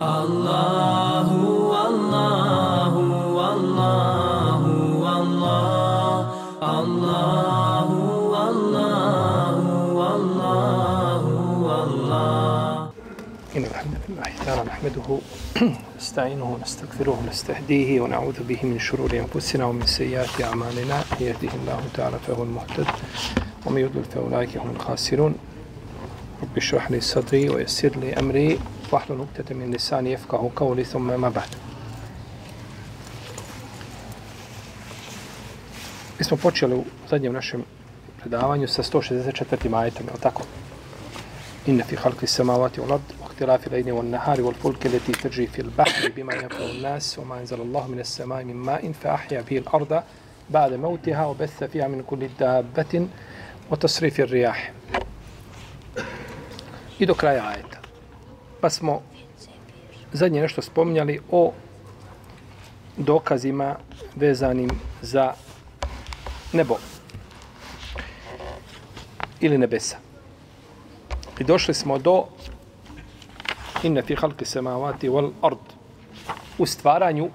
الله والله والله والله الله والله والله والله إن الحمد لله تعالى نحمده نستعينه ونستغفره ونستهديه ونعوذ به من شرور أنفسنا ومن سيئات أعمالنا. يهده الله تعالى فهو المهتد ومن يضلل فأولئك هم الخاسرون. رب اشرح لي صدري ويسر لي أمري. واحلل عقدة من لساني يفقه قولي ثم ما بعد Mi smo počeli u zadnjem našem predavanju sa 164. ajetom, je tako? Inna fi halki samavati u lad, u htilafi lejne u nahari, u fulke leti teđi fil bahri, bima jafu u nas, u ma enzal Allahu mine samaj min ma'in, fa ahja bihi l-arda, ba'de mautiha, u betha fiha min kulli dabetin, u tasrifi riyah. I do kraja ajeta. Pa smo zadnje nešto spominjali o dokazima vezanim za nebo ili nebesa. I došli smo do inne fi halki semavati wal ard u stvaranju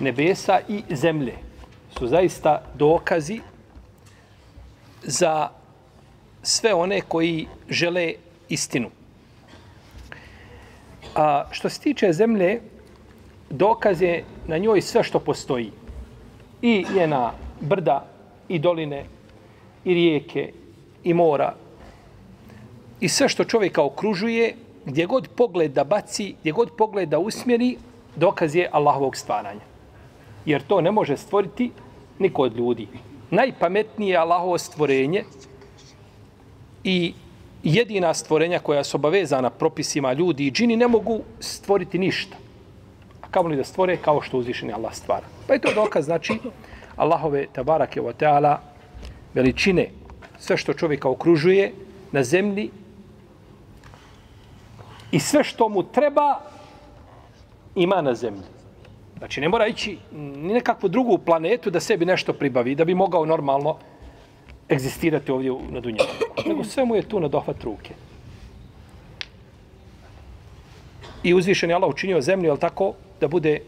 nebesa i zemlje su zaista dokazi za sve one koji žele istinu. A što se tiče zemlje, dokaz je na njoj sve što postoji. I njena brda, i doline, i rijeke, i mora, i sve što čovjeka okružuje, gdje god pogled da baci, gdje god pogled da usmjeri, dokaz je Allahovog stvaranja. Jer to ne može stvoriti niko od ljudi. Najpametnije je Allahovo stvorenje i jedina stvorenja koja su obavezana propisima ljudi i džini ne mogu stvoriti ništa. A kao li da stvore kao što uzvišeni Allah stvara. Pa je to dokaz, znači, Allahove tabarake wa ta'ala veličine, sve što čovjeka okružuje na zemlji i sve što mu treba ima na zemlji. Znači, ne mora ići ni nekakvu drugu planetu da sebi nešto pribavi, da bi mogao normalno egzistirati ovdje na Dunjavu. Nego sve mu je tu na dohvat ruke. I uzvišen je Allah učinio zemlju, jel tako, da bude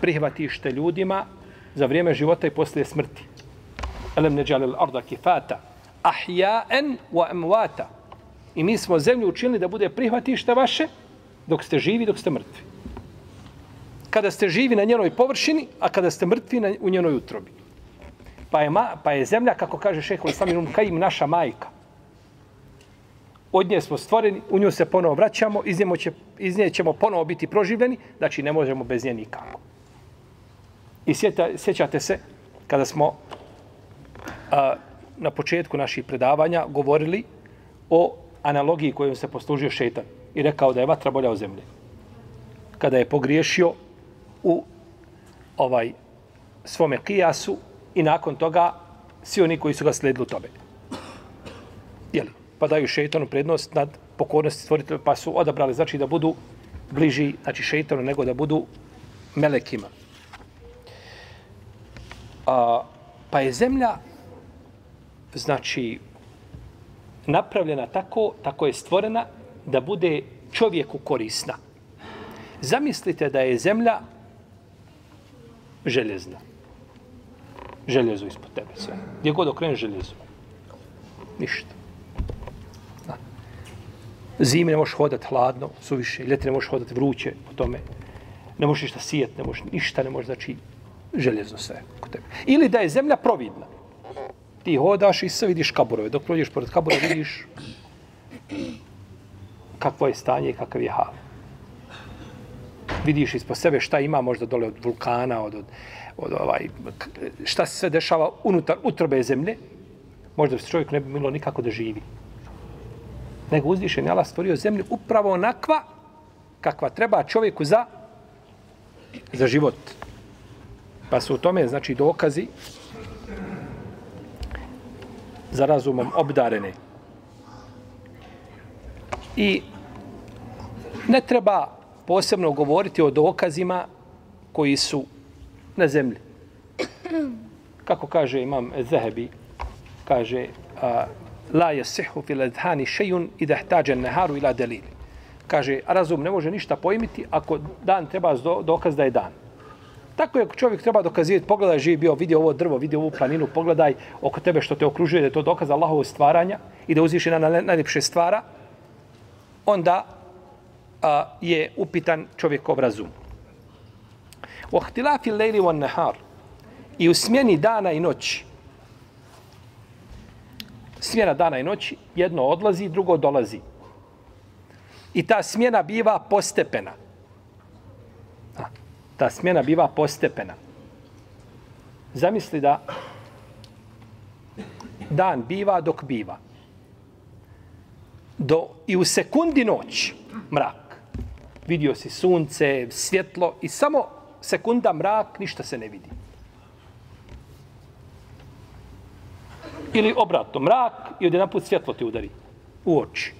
prihvatište ljudima za vrijeme života i poslije smrti. Elem ne džalil arda kifata, ahja'en wa amwata. I mi smo zemlju učinili da bude prihvatište vaše dok ste živi, dok ste mrtvi. Kada ste živi na njenoj površini, a kada ste mrtvi na, u njenoj utrobi. Pa je, ma, pa je zemlja, kako kaže šeho Islaminum Kajim, naša majka. Od nje smo stvoreni, u nju se ponovo vraćamo, iz, nje, će, iz nje ćemo ponovo biti proživljeni, znači ne možemo bez nje nikako. I sjeta, sjećate se, kada smo a, na početku naših predavanja govorili o analogiji kojom se poslužio šetan i rekao da je vatra bolja od zemlje. Kada je pogriješio u ovaj svome kijasu i nakon toga svi oni koji su ga sledili tobe. Jeli? Pa daju šeitanu prednost nad pokornosti stvoritelja, pa su odabrali znači da budu bliži znači šeitanu nego da budu melekima. A, pa je zemlja znači napravljena tako, tako je stvorena da bude čovjeku korisna. Zamislite da je zemlja željezna. Željezo ispod tebe sve. Gdje god okreneš željezo. Ništa. Da. Zime ne možeš hodati hladno, suviše. Ljeti ne možeš hodati vruće po tome. Ne možeš ništa sijeti, ne možeš ništa, ne možeš, znači, željezno sve kod tebe. Ili da je zemlja providna ti hodaš i sve vidiš kaburove. Dok prođeš pored kabura vidiš kakvo je stanje i kakav je hal. Vidiš ispod sebe šta ima možda dole od vulkana, od, od, od ovaj, šta se sve dešava unutar utrbe zemlje. Možda se čovjek ne bi bilo nikako da živi. Nego uzvišen je Allah stvorio zemlju upravo onakva kakva treba čovjeku za za život. Pa su u tome, znači, dokazi za razumom obdarene. I ne treba posebno govoriti o dokazima koji su na zemlji. Kako kaže imam Zahebi, kaže a, la yasihu fil adhani shay'un idha ihtaja an-naharu ila dalil. kaže, razum ne može ništa pojmiti ako dan treba dokaz da je dan. Tako je čovjek treba dokazivati, pogledaj živ bio, vidi ovo drvo, vidi ovu planinu, pogledaj oko tebe što te okružuje, da je to dokaz Allahovog stvaranja i da uzvišena najljepše stvara, onda a, je upitan čovjekov razum. U ahtilafi lejli wa nahar i u smjeni dana i noći, smjena dana i noći, jedno odlazi, drugo dolazi. I ta smjena biva postepena. A, ta smjena biva postepena. Zamisli da dan biva dok biva. Do, I u sekundi noć, mrak. Vidio si sunce, svjetlo i samo sekunda mrak, ništa se ne vidi. Ili obratno, mrak i od put svjetlo ti udari u oči.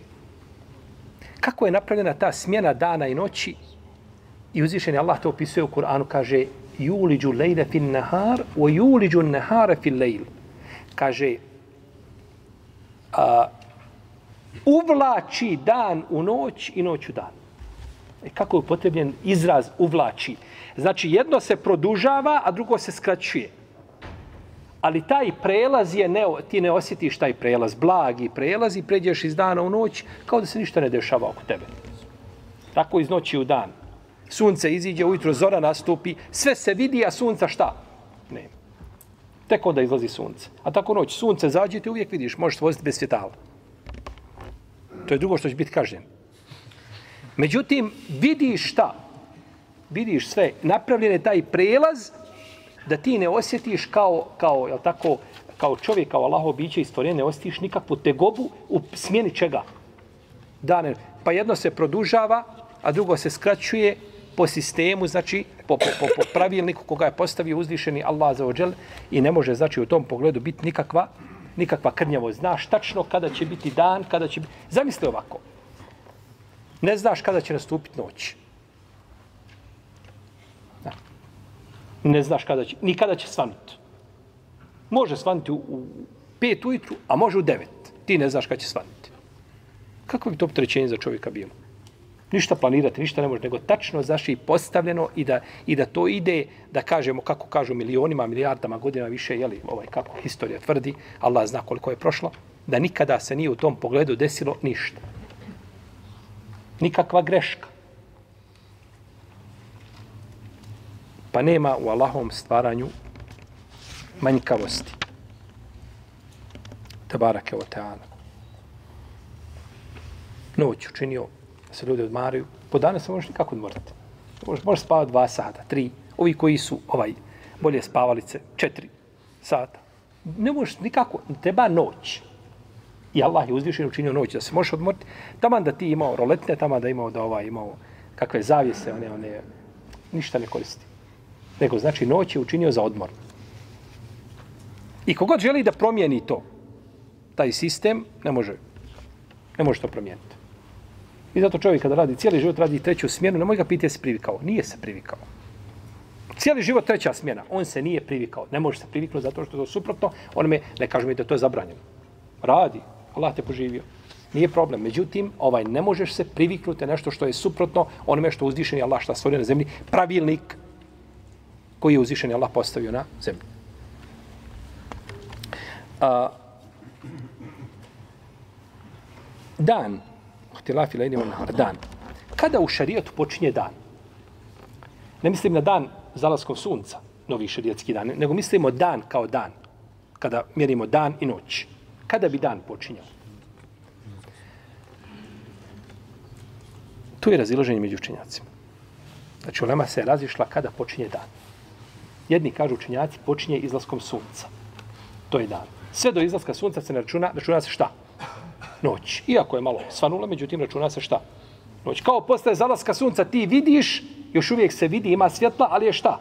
Kako je napravljena ta smjena dana i noći? I uzvišen je Allah to opisuje u Kur'anu, kaže Juliđu lejle fin nahar, o juliđu nahara fin lejl. Kaže, a, uvlači dan u noć i noć u dan. E kako je upotrebljen izraz uvlači? Znači, jedno se produžava, a drugo se skraćuje. Ali taj prelaz je, ne, ti ne osjetiš taj prelaz, blagi prelaz i pređeš iz dana u noć kao da se ništa ne dešava oko tebe. Tako iz noći u dan. Sunce iziđe, ujutro zora nastupi, sve se vidi, a sunca šta? Ne. Tek onda izlazi sunce. A tako noć, sunce zađe, ti uvijek vidiš, možeš voziti bez svjetala. To je drugo što će biti kažnjeno. Međutim, vidiš šta? Vidiš sve. Napravljen je taj prelaz da ti ne osjetiš kao, kao, jel tako, kao čovjek, kao Allaho biće i stvorenje, ne osjetiš nikakvu tegobu u smjeni čega? Dane. Pa jedno se produžava, a drugo se skraćuje po sistemu, znači po, po, po, po pravilniku koga je postavio uzvišeni Allah za ođel i ne može, znači, u tom pogledu biti nikakva, nikakva krnjavo. Znaš tačno kada će biti dan, kada će biti... Zamisli ovako. Ne znaš kada će nastupiti noć. ne znaš kada će, ni kada će svanuti. Može svanuti u, u pet ujutru, a može u devet. Ti ne znaš kada će svanuti. Kako bi to optrećenje za čovjeka bilo? Ništa planirati, ništa ne može, nego tačno zaši postavljeno i da, i da to ide, da kažemo, kako kažu milionima, milijardama godina više, jeli, ovaj, kako historija tvrdi, Allah zna koliko je prošlo, da nikada se nije u tom pogledu desilo ništa. Nikakva greška. Pa nema u Allahovom stvaranju manjkavosti. Tabarake o teana. Noć učinio da se ljudi odmaraju. Po dana se možeš nikako odmoriti. Možeš, možeš spavati dva sata, tri. Ovi koji su ovaj bolje spavalice, četiri sata. Ne možeš nikako, treba noć. I Allah je uzvišen učinio noć da se možeš odmoriti. Taman da ti imao roletne, taman da imao da ova imao kakve zavijese, one, one, ništa ne koristi nego znači noć je učinio za odmor. I kogod želi da promijeni to, taj sistem, ne može, ne može to promijeniti. I zato čovjek kada radi cijeli život, radi treću smjenu, ne može ga pitati se privikao. Nije se privikao. Cijeli život treća smjena, on se nije privikao. Ne može se priviknuti zato što je to suprotno. On me, ne kaže mi da to je zabranjeno. Radi, Allah te poživio. Nije problem. Međutim, ovaj ne možeš se priviknuti nešto što je suprotno onome što uzdišeni Allah šta stvorio na zemlji. Pravilnik koji je uzvišeni Allah postavio na zemlju. A, dan, htilafi la idemo dan, kada u šarijetu počinje dan? Ne mislim na dan zalaskom sunca, novi šarijetski dan, nego mislimo dan kao dan, kada mjerimo dan i noć. Kada bi dan počinjao? Tu je razilaženje među učenjacima. Znači, ulema se razišla kada počinje dan. Jedni kažu učenjaci počinje izlaskom sunca. To je dan. Sve do izlaska sunca se ne računa, računa se šta? Noć. Iako je malo svanula, međutim računa se šta? Noć. Kao posle zalaska sunca ti vidiš, još uvijek se vidi, ima svjetla, ali je šta?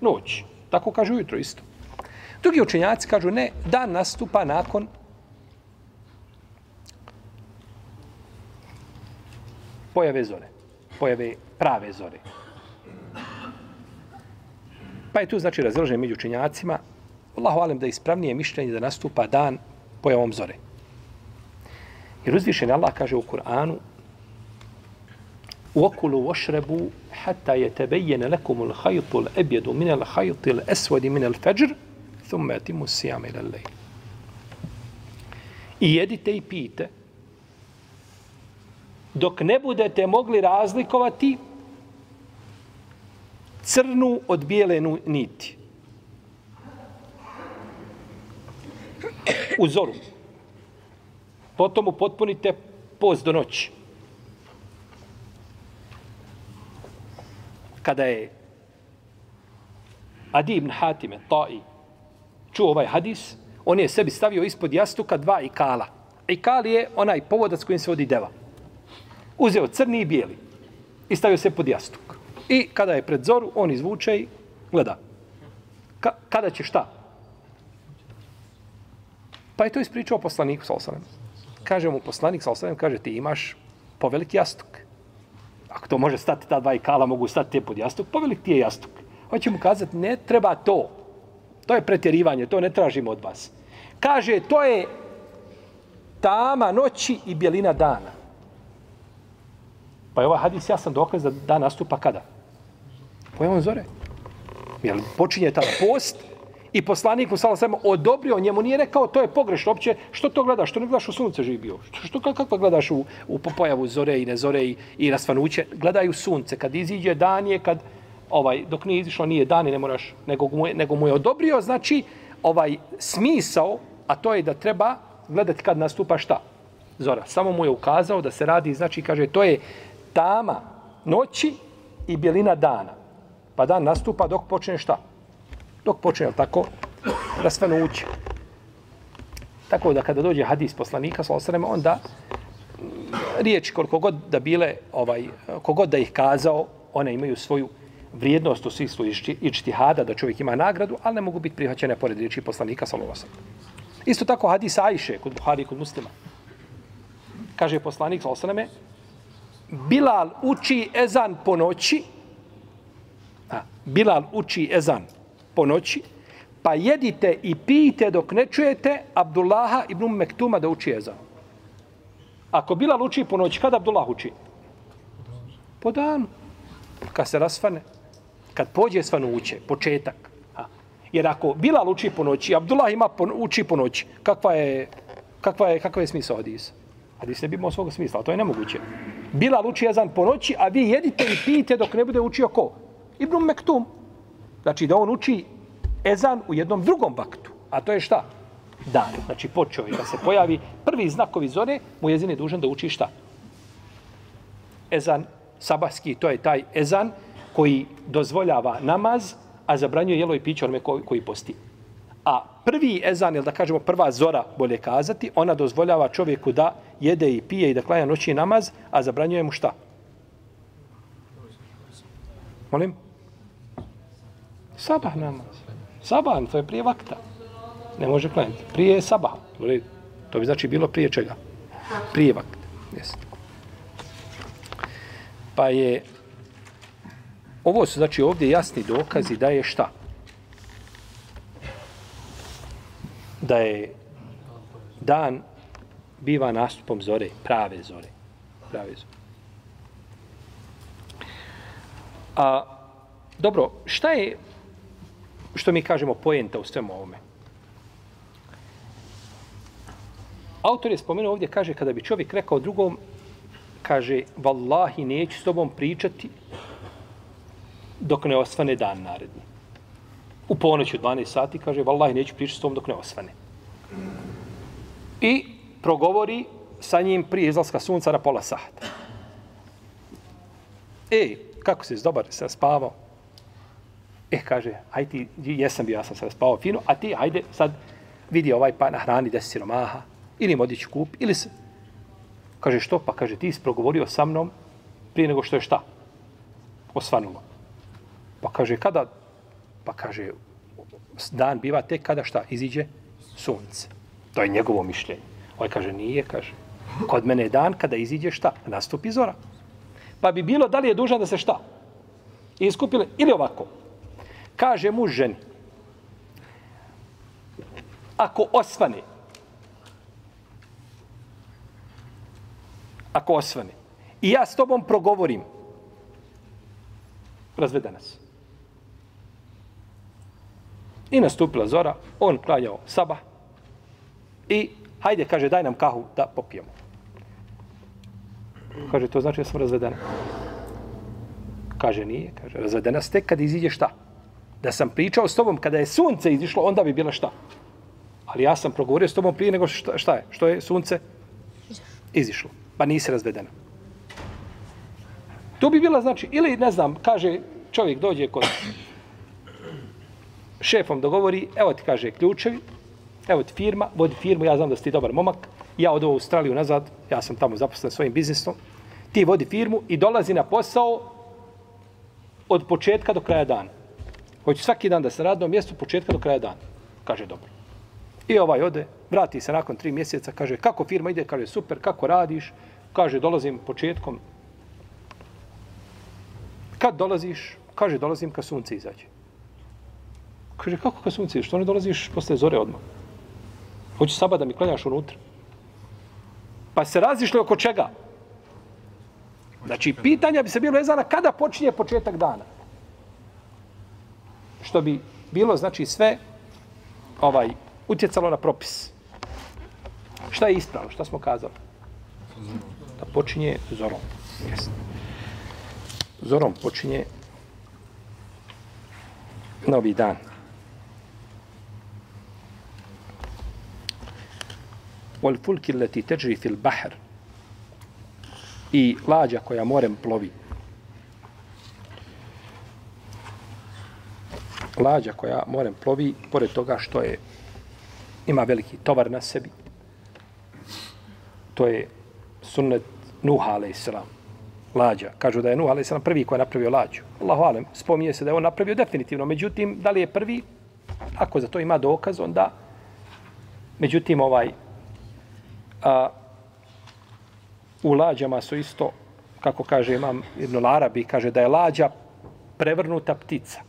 Noć. Tako kažu ujutro isto. Drugi učenjaci kažu ne, dan nastupa nakon pojave zore. Pojave prave zore. Pa je tu znači razilaženje među učenjacima. Allahu alem da je ispravnije mišljenje da nastupa dan pojavom zore. Jer uzvišen Allah kaže u Kur'anu وَكُلُوا وَشْرَبُوا حَتَّى يَتَبَيَّنَ لَكُمُ الْخَيْطُ الْأَبْيَدُ مِنَ الْخَيْطِ الْأَسْوَدِ مِنَ الْفَجْرِ ثُمَّ يَتِمُ السِّيَامِ إِلَى اللَّيْلِ I jedite i pijte dok ne budete mogli razlikovati crnu od bijele niti. U zoru. Potom upotpunite post do noći. Kada je Adi ibn Hatime, Ta'i, čuo ovaj hadis, on je sebi stavio ispod jastuka dva ikala. Ikal je onaj povodac kojim se vodi deva. Uzeo crni i bijeli i stavio se pod jastuk. I kada je pred zoru, on izvuče i gleda. Ka kada će šta? Pa je to ispričao poslaniku sa osanem. Kaže mu poslanik sa osanem, kaže ti imaš povelik jastuk. Ako to može stati ta dva ikala, mogu stati te pod jastuk, povelik ti je jastuk. Hoće mu kazati, ne treba to. To je pretjerivanje, to ne tražimo od vas. Kaže, to je tama noći i bjelina dana. Pa je ovaj hadis jasan dokaz da dan nastupa kada? Pojavom zore. Jer počinje tada post i poslanik mu sala odobrio njemu, nije rekao to je pogrešno opće, što to gledaš, što ne gledaš u sunce živi bio, što, što kako gledaš u, u pojavu zore i ne zore i, i rasvanuće, gledaju sunce, kad iziđe dan je, kad, ovaj, dok nije izišlo nije dan i ne moraš, nego mu, je, nego mu je odobrio, znači, ovaj smisao, a to je da treba gledati kad nastupa šta? Zora. Samo mu je ukazao da se radi, znači, kaže, to je tama noći i bjelina dana. Pa dan nastupa dok počne šta? Dok počne, tako, rasvanuće. Tako da kada dođe hadis poslanika, sa osreme, onda mm, riječ koliko god da bile, ovaj, kogod da ih kazao, one imaju svoju vrijednost u smislu ičtihada, da čovjek ima nagradu, ali ne mogu biti prihvaćene pored riječi poslanika, sa Isto tako hadis Ajše, kod Buhari, kod muslima. Kaže poslanik, sa osreme, Bilal uči ezan po noći, a, Bilal uči ezan po noći, pa jedite i pijte dok ne čujete Abdullaha ibn Mektuma da uči ezan. Ako Bilal uči po noći, kada Abdullah uči? Po danu. Kad se rasvane. Kad pođe svanuće, početak. A. Jer ako Bilal uči po noći, Abdullah ima po, uči po noći, kakva je, kakva je, kakva je smisla Hadisa? Hadis ne bi imao svoga smisla, to je nemoguće. Bilal uči jezan po noći, a vi jedite i pijete dok ne bude učio ko? Ibn Mektum. Znači da on uči ezan u jednom drugom vaktu. A to je šta? Dan. Znači počeo je da se pojavi prvi znakovi zore, mu jezin je dužan da uči šta? Ezan sabahski, to je taj ezan koji dozvoljava namaz, a zabranjuje jelo i piće onome koji posti. A prvi ezan, ili da kažemo prva zora, bolje kazati, ona dozvoljava čovjeku da jede i pije i da klanja noći namaz, a zabranjuje mu šta? Molim? Sabah namaz. Sabah, to je prije vakta. Ne može klanjati. Prije je sabah. To bi znači bilo prije čega? Prije vakta. Jeste. Pa je... Ovo su znači ovdje jasni dokazi da je šta? Da je dan biva nastupom zore, prave zore. Prave zore. A, dobro, šta je, što mi kažemo, pojenta u svemu ovome? Autor je spomenuo ovdje, kaže, kada bi čovjek rekao drugom, kaže, vallahi, neću s tobom pričati dok ne osvane dan naredni. U ponoć u 12 sati, kaže, vallahi, neću pričati s tobom dok ne osvane. I progovori sa njim prije izlaska sunca na pola sata. E, kako si dobar, se spavao? E, kaže, aj ti, jesam bio, ja sam se spavao fino, a ti, ajde, sad vidi ovaj pa na hrani deset siromaha, ili im odići kup, ili se... Kaže, što? Pa kaže, ti si progovorio sa mnom prije nego što je šta? Osvanulo. Pa kaže, kada? Pa kaže, dan biva tek kada šta? Iziđe sunce. To je njegovo mišljenje. Ovaj kaže, nije, kaže. Kod mene je dan kada iziđe šta? Nastupi zora. Pa bi bilo da li je dužan da se šta? Iskupile, Ili ovako. Kaže mu ženi. Ako osvane. Ako osvane. I ja s tobom progovorim razvede nas. I nastupila zora, on klanjao sabah i hajde, kaže, daj nam kahu da popijemo. Kaže, to znači da sam razvedena. Kaže, nije. Kaže, razvedena ste kad iziđe šta? Da sam pričao s tobom kada je sunce izišlo, onda bi bila šta? Ali ja sam progovorio s tobom prije nego šta, šta je? Što je sunce? Izišlo. Pa nisi razvedena. To bi bila, znači, ili, ne znam, kaže, čovjek dođe kod šefom dogovori, evo ti kaže ključevi, evo ti firma, vodi firmu, ja znam da si ti dobar momak, ja odu u Australiju nazad, ja sam tamo zaposlen svojim biznisom, ti vodi firmu i dolazi na posao od početka do kraja dana. Hoće svaki dan da se radno mjesto od početka do kraja dana. Kaže, dobro. I ovaj ode, vrati se nakon tri mjeseca, kaže, kako firma ide? Kaže, super, kako radiš? Kaže, dolazim početkom. Kad dolaziš? Kaže, dolazim kad sunce izađe. Kaže, kako kad sunce izađe? Što ne dolaziš posle zore odmah? Hoću saba da mi klanjaš unutra. Pa se razišli oko čega? Znači, pitanja bi se bilo vezana kada počinje početak dana. Što bi bilo, znači, sve ovaj utjecalo na propis. Šta je ispravno? Šta smo kazali? Da počinje zorom. Jesno. Zorom počinje novi dan. Wal fulki leti teđri fil bahr i lađa koja morem plovi. Lađa koja morem plovi, pored toga što je ima veliki tovar na sebi, to je sunnet Nuha a.s. Lađa. Kažu da je Nuha a.s. prvi koji je napravio lađu. Allahu alem, spominje se da je on napravio definitivno. Međutim, da li je prvi? Ako za to ima dokaz, onda međutim, ovaj a, u lađama su isto, kako kaže imam Ibn Arabi, kaže da je lađa prevrnuta ptica.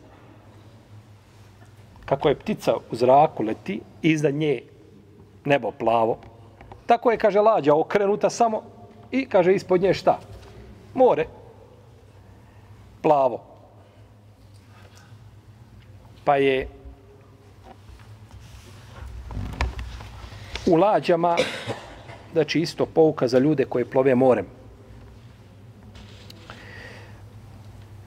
Kako je ptica u zraku leti, iza nje nebo plavo, tako je, kaže, lađa okrenuta samo i, kaže, ispod nje šta? More. Plavo. Pa je u lađama znači isto pouka za ljude koje plove morem.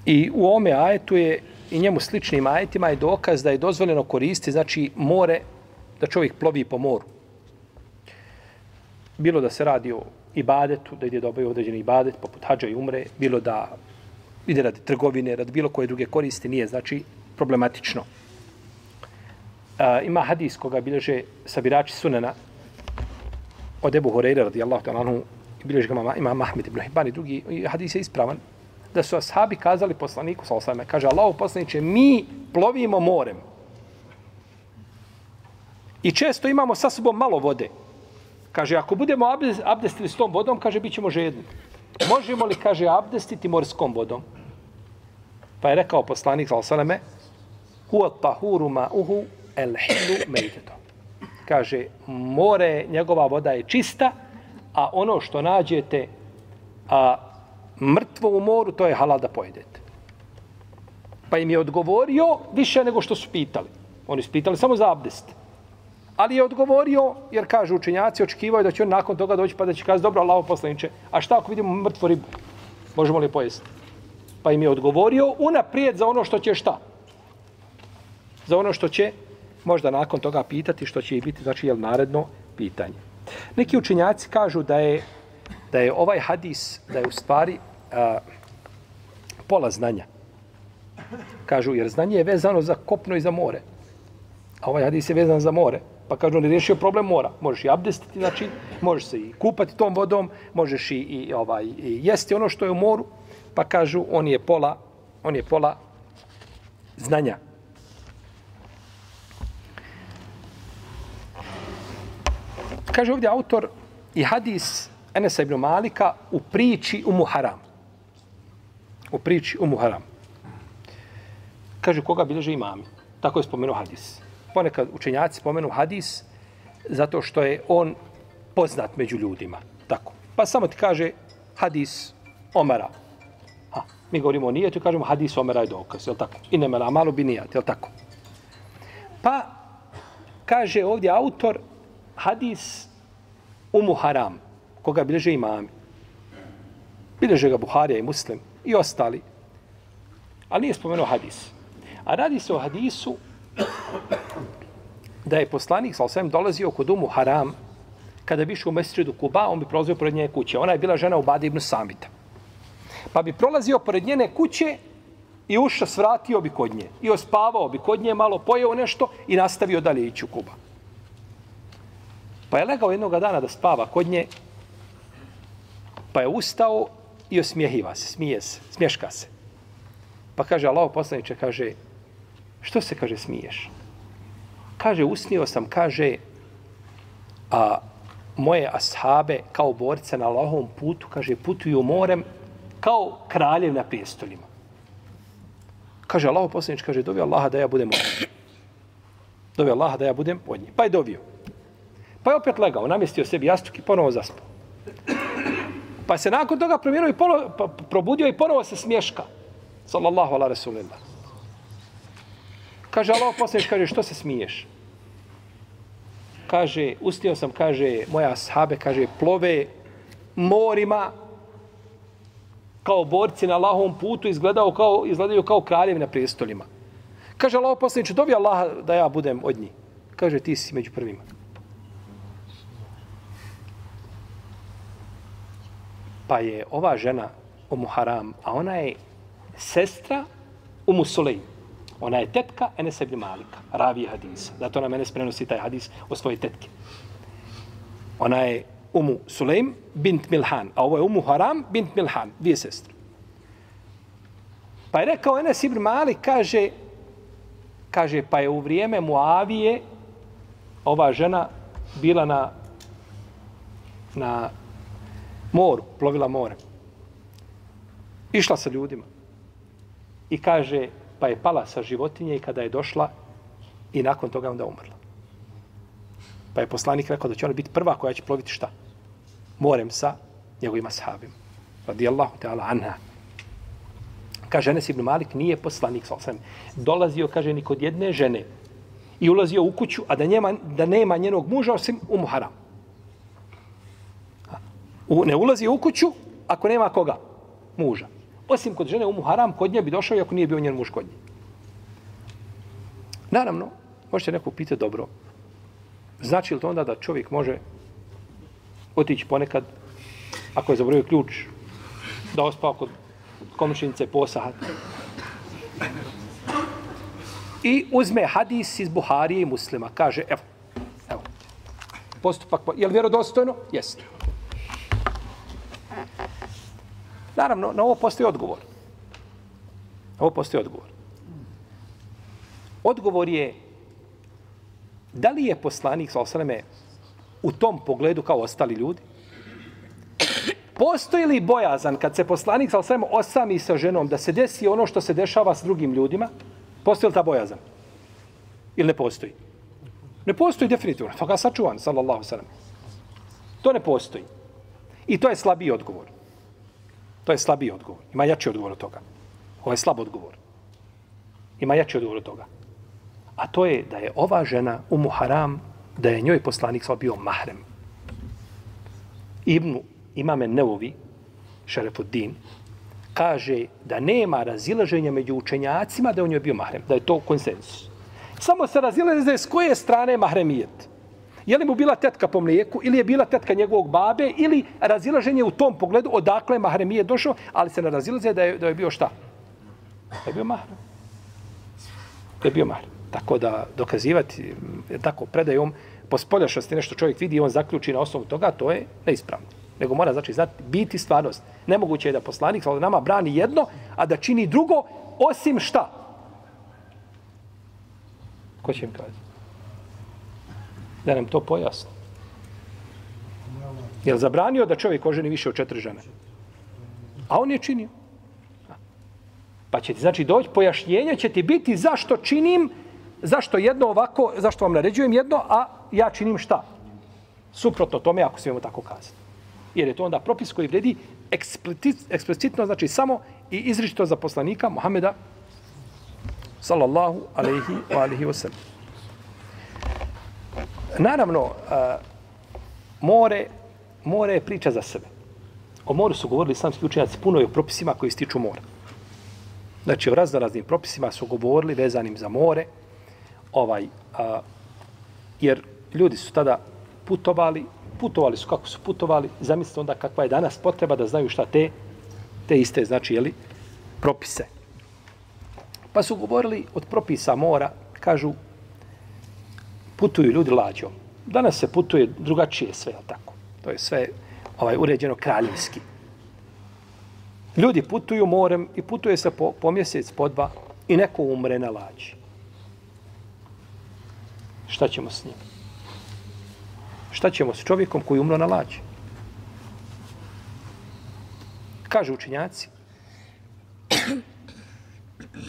I u ome ajetu je i njemu sličnim ajetima je dokaz da je dozvoljeno koristiti znači more da čovjek plovi po moru. Bilo da se radi o ibadetu, da ide da obaje određeni ibadet, poput hađa i umre, bilo da ide radi trgovine, radi bilo koje druge koristi, nije znači problematično. E, ima hadis koga bilježe sabirači sunena, od Ebu Horeira radijallahu ta'ala anhu bilježi ga ima Mahmed ibn Hibban i drugi i hadis je ispravan da su ashabi kazali poslaniku sa osvame, kaže Allahu poslaniće, mi plovimo morem. I često imamo sa sobom malo vode. Kaže, ako budemo abdestili s tom vodom, kaže, bit ćemo žedni. Možemo li, kaže, abdestiti morskom vodom? Pa je rekao poslanik sa osvame, huat tahuru ma uhu el hilu mejtetom kaže, more, njegova voda je čista, a ono što nađete a, mrtvo u moru, to je halal da pojedete. Pa im je odgovorio više nego što su pitali. Oni su pitali samo za abdest. Ali je odgovorio, jer kaže učenjaci, očekivaju da će on nakon toga doći pa da će kazi, dobro, Allah poslaniče, a šta ako vidimo mrtvo ribu? Možemo li je pojesti? Pa im je odgovorio unaprijed za ono što će šta? Za ono što će možda nakon toga pitati što će i biti, znači, jel naredno pitanje. Neki učinjaci kažu da je, da je ovaj hadis, da je u stvari a, pola znanja. Kažu, jer znanje je vezano za kopno i za more. A ovaj hadis je vezan za more. Pa kažu, on je riješio problem mora. Možeš i abdestiti, znači, možeš se i kupati tom vodom, možeš i, i, ovaj, i jesti ono što je u moru. Pa kažu, on je pola, on je pola znanja. Kaže ovdje autor i hadis Enesa ibn Malika u priči u Muharam. U priči u Muharam. Kaže koga bilježe imami. Tako je spomenuo hadis. Ponekad učenjaci spomenu hadis zato što je on poznat među ljudima. Tako. Pa samo ti kaže hadis Omara. Ha, Mi govorimo o nijetu i kažemo hadis Omara je dokaz, jel tako? I nemena malo bi nijat, jel tako? Pa, kaže ovdje autor, hadis Umu Haram, koga bileže imami. Bileže ga Buharija i Muslim i ostali. Ali nije spomenuo hadis. A radi se o hadisu da je poslanik sa osvijem dolazio kod Umu Haram kada bi išao u mesečedu Kuba, on bi prolazio pored njene kuće. Ona je bila žena u ibn Samita. Pa bi prolazio pored njene kuće i uša svratio bi kod nje. I ospavao bi kod nje, malo pojeo nešto i nastavio dalje ići u Kuba. Pa je legao jednog dana da spava kod nje, pa je ustao i osmijehiva se, smije se, smješka se. Pa kaže Allah poslaniče, kaže, što se, kaže, smiješ? Kaže, usnio sam, kaže, a moje ashabe kao borce na Allahovom putu, kaže, putuju morem kao kraljev na prijestoljima. Kaže, Allah poslanič, kaže, dovi Allaha da ja budem od njih. Dovi Allaha da ja budem od njih. Pa je dovio. Pa je opet legao, namjestio sebi jastuk i ponovo zaspao. Pa se nakon toga promijenio i ponovo, pa, pa probudio i ponovo se smješka. Sallallahu ala rasulillah. Kaže, Allah poslanič, kaže, što se smiješ? kaže, ustio sam, kaže, moja sahabe, kaže, plove morima kao borci na Allahovom putu izgledao kao, izgledaju kao kraljevi na prijestolima. Kaže Allah poslaniče, dovi Allah da ja budem od njih. Kaže, ti si među prvima. Pa je ova žena Umu Haram, a ona je sestra Umu Sulejm. Ona je tetka Enes ibn Malika, ravi hadisa. Zato nam Enes prenosi taj hadis o svoje tetke. Ona je Umu Sulejm bint Milhan, a ovo je Umu Haram bint Milhan, dvije sestre. Pa je rekao Enes ibn Malik, kaže, kaže, pa je u vrijeme Muavije ova žena bila na na moru, plovila more. Išla sa ljudima. I kaže, pa je pala sa životinje i kada je došla i nakon toga onda umrla. Pa je poslanik rekao da će ona biti prva koja će ploviti šta? Morem sa njegovima sahabima. Radijallahu ta'ala anha. Kaže, Enes ibn Malik nije poslanik, sa sam. Dolazio, kaže, ni kod jedne žene i ulazio u kuću, a da, njema, da nema njenog muža osim u Muharam. U, ne ulazi u kuću ako nema koga? Muža. Osim kod žene Umu Haram, kod nje bi došao, ako nije bio njen muž kod nje. Naravno, možete neko pitati dobro. Znači li to onda da čovjek može otići ponekad, ako je zaboravio ključ, da ospao kod komšinice posahat? I uzme hadis iz Buharije i muslima. Kaže, evo, evo, postupak, je li vjerodostojno? Jeste. Naravno, na ovo postoji odgovor. Ovo postoji odgovor. Odgovor je da li je poslanik sa u tom pogledu kao ostali ljudi? Postoji li bojazan kad se poslanik sa osam osami sa ženom da se desi ono što se dešava s drugim ljudima? Postoji li ta bojazan? Ili ne postoji? Ne postoji definitivno. Toga sačuvan, sallallahu sallam. To ne postoji. I to je slabiji odgovor. To je slabiji odgovor. Ima jači odgovor od toga. Ovo je slab odgovor. Ima jači odgovor od toga. A to je da je ova žena u Muharam, da je njoj poslanik sva bio mahrem. Ibnu imame Neovi, Šerefuddin, kaže da nema razilaženja među učenjacima da je u njoj bio mahrem. Da je to konsensus. Samo se razilaze s koje strane mahremijet. Je li mu bila tetka po mlijeku ili je bila tetka njegovog babe ili razilaženje u tom pogledu odakle mahremije došao, ali se ne razilaze da je, da je bio šta? Da je bio mahrem. Da je bio mahrem. Tako da dokazivati tako predajom po spoljašnosti nešto čovjek vidi i on zaključi na osnovu toga, to je neispravno. Nego mora znači znati biti stvarnost. Nemoguće je da poslanik ali nama brani jedno, a da čini drugo osim šta? Ko će im kazati? Da nam to pojasni. Je li zabranio da čovjek oženi više od četiri žene? A on je činio. Pa će ti, znači, doći pojašnjenje će ti biti zašto činim, zašto jedno ovako, zašto vam naređujem jedno, a ja činim šta? Suprotno tome, ako smijemo tako kazati. Jer je to onda propis koji vredi eksplicitno, znači samo i izričito za poslanika Muhameda sallallahu alaihi wa alihi wasallam. Naravno, a, more, more je priča za sebe. O moru su govorili islamski učenjaci puno i o propisima koji stiču mora. Znači, o raznoraznim propisima su govorili vezanim za more, ovaj, a, jer ljudi su tada putovali, putovali su kako su putovali, zamislite onda kakva je danas potreba da znaju šta te, te iste, znači, jeli, propise. Pa su govorili od propisa mora, kažu, putuju ljudi lađom. Danas se putuje drugačije sve, tako. To je sve ovaj uređeno kraljevski. Ljudi putuju morem i putuje se po, po mjesec, po dva i neko umre na lađi. Šta ćemo s njim? Šta ćemo s čovjekom koji umro na lađi? Kaže učinjaci,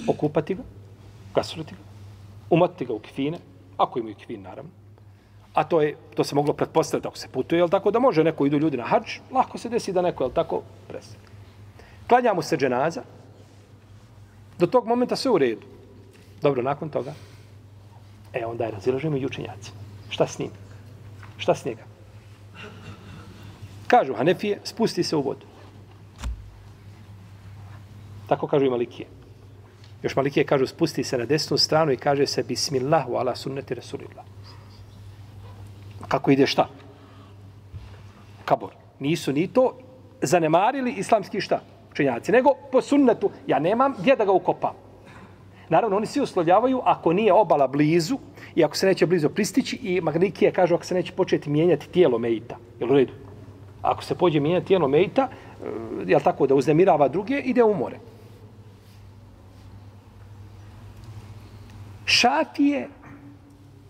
okupati ga, kasrati ga, umati ga u kifine, ako imaju kvin, naravno, a to je to se moglo pretpostaviti ako se putuje, jel tako da može neko idu ljudi na hadž, lako se desi da neko jel tako prese. Klanja mu se dženaza. Do tog momenta sve u redu. Dobro, nakon toga e onda je razilažen i učenjaci. Šta s njim? Šta s njega? Kažu Hanefije, spusti se u vodu. Tako kažu i Malikije. Još Malikije kažu, spusti se na desnu stranu i kaže se Bismillahu ala sunneti Rasulillah kako ide šta? Kabor. Nisu ni to zanemarili islamski šta? Učenjaci. Nego po sunnetu, ja nemam gdje da ga ukopam. Naravno, oni svi uslovljavaju ako nije obala blizu i ako se neće blizu pristići i magnikije kažu ako se neće početi mijenjati tijelo mejita. Jel u redu? Ako se pođe mijenjati tijelo mejita, eh, jel tako da uznemirava druge, ide u more. Šafije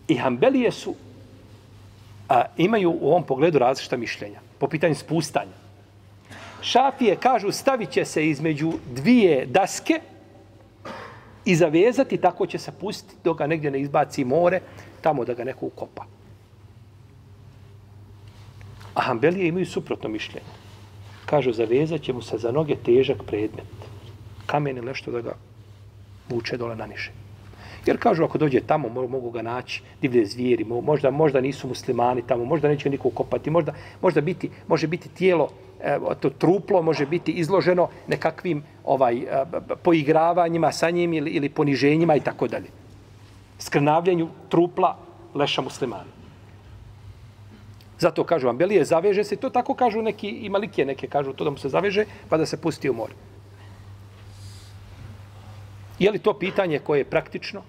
i Hambelije su a, imaju u ovom pogledu različita mišljenja po pitanju spustanja. Šafije kažu stavit će se između dvije daske i zavezati, tako će se pustiti dok ga negdje ne izbaci more, tamo da ga neko ukopa. A Hanbelije imaju suprotno mišljenje. Kažu, zavezat će mu se za noge težak predmet. Kamen ili nešto da ga vuče dole na nišenje. Jer kažu ako dođe tamo mogu ga naći divlje zvijeri, možda možda nisu muslimani tamo, možda neće niko kopati, možda možda biti može biti tijelo to truplo može biti izloženo nekakvim ovaj poigravanjima sa njim ili, ili poniženjima i tako dalje. Skrnavljenju trupla leša muslimana. Zato kažu vam, Belije, zaveže se, to tako kažu neki, i malikije neke kažu to da mu se zaveže, pa da se pusti u more. Je li to pitanje koje je praktično?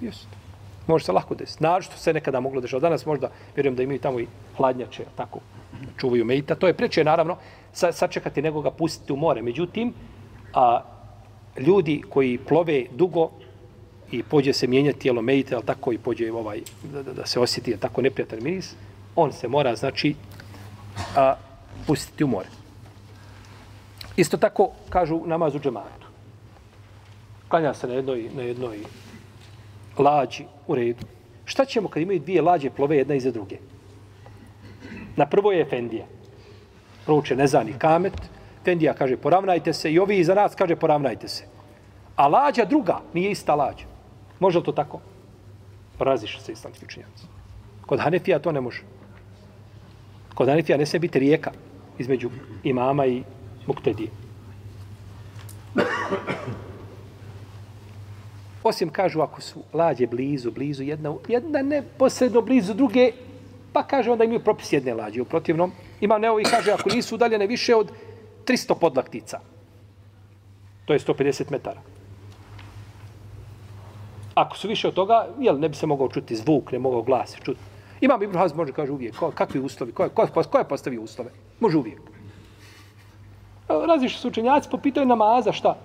Jeste. Može se lako desiti. Naravno se nekada moglo dešati. Danas možda, vjerujem da imaju tamo i hladnjače, tako, čuvaju mejta. To je preče, naravno, sa, sačekati nego ga pustiti u more. Međutim, a, ljudi koji plove dugo i pođe se mijenjati tijelo mejta, ali tako i pođe ovaj, da, da, da se osjeti tako neprijatan miris, on se mora, znači, a, pustiti u more. Isto tako kažu namaz u džematu. Klanja se na jednoj, na jednoj lađi u redu. Šta ćemo kad imaju dvije lađe plove jedna iza druge? Na prvo je Efendija. Prouče nezani kamet. Efendija kaže poravnajte se i ovi iza nas kaže poravnajte se. A lađa druga nije ista lađa. Može li to tako? Raziš se islamski učinjaci. Kod Hanefija to ne može. Kod Hanefija ne se biti rijeka između imama i muktedije. Osim kažu ako su lađe blizu, blizu jedna, jedna ne posredno blizu druge, pa kaže onda imaju propis jedne lađe. U protivnom, ima neo i kaže ako nisu udaljene više od 300 podlaktica. To je 150 metara. Ako su više od toga, jel, ne bi se mogao čuti zvuk, ne mogao glas čuti. Imam Ibn Haz može kaže uvijek, ko, kakvi uslovi, ko, ko, ko, ko je postavio uslove? Može uvijek. Različni su učenjaci pa popitaju namaza, šta?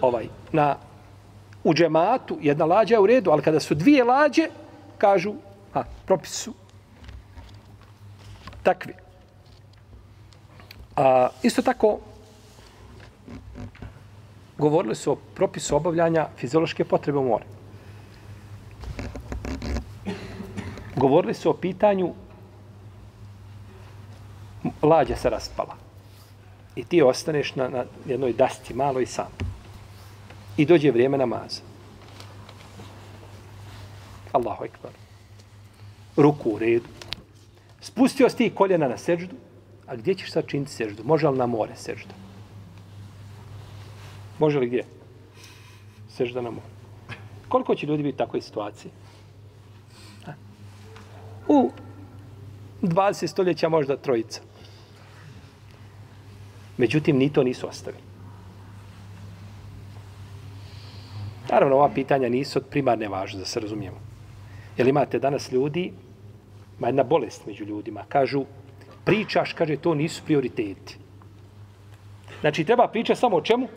Ovaj, na u džematu jedna lađa je u redu, ali kada su dvije lađe, kažu, a, propis su takvi. A, isto tako, govorili su o propisu obavljanja fiziološke potrebe u more. Govorili su o pitanju lađa se raspala. I ti ostaneš na, na jednoj dasti, malo i sam. I dođe vrijeme namaza. Allahu ekbar. Ruku u redu. Spustio si ti koljena na seždu, a gdje ćeš sad činiti seždu? Može li na more seždu? Može li gdje? Sežda na more. Koliko će ljudi biti u takvoj situaciji? Ha? U 20 stoljeća možda trojica. Međutim, ni to nisu ostavili. Naravno, ova pitanja nisu od primarne važne, da se razumijemo. Jer imate danas ljudi, ma jedna bolest među ljudima, kažu, pričaš, kaže, to nisu prioriteti. Znači, treba pričati samo o čemu?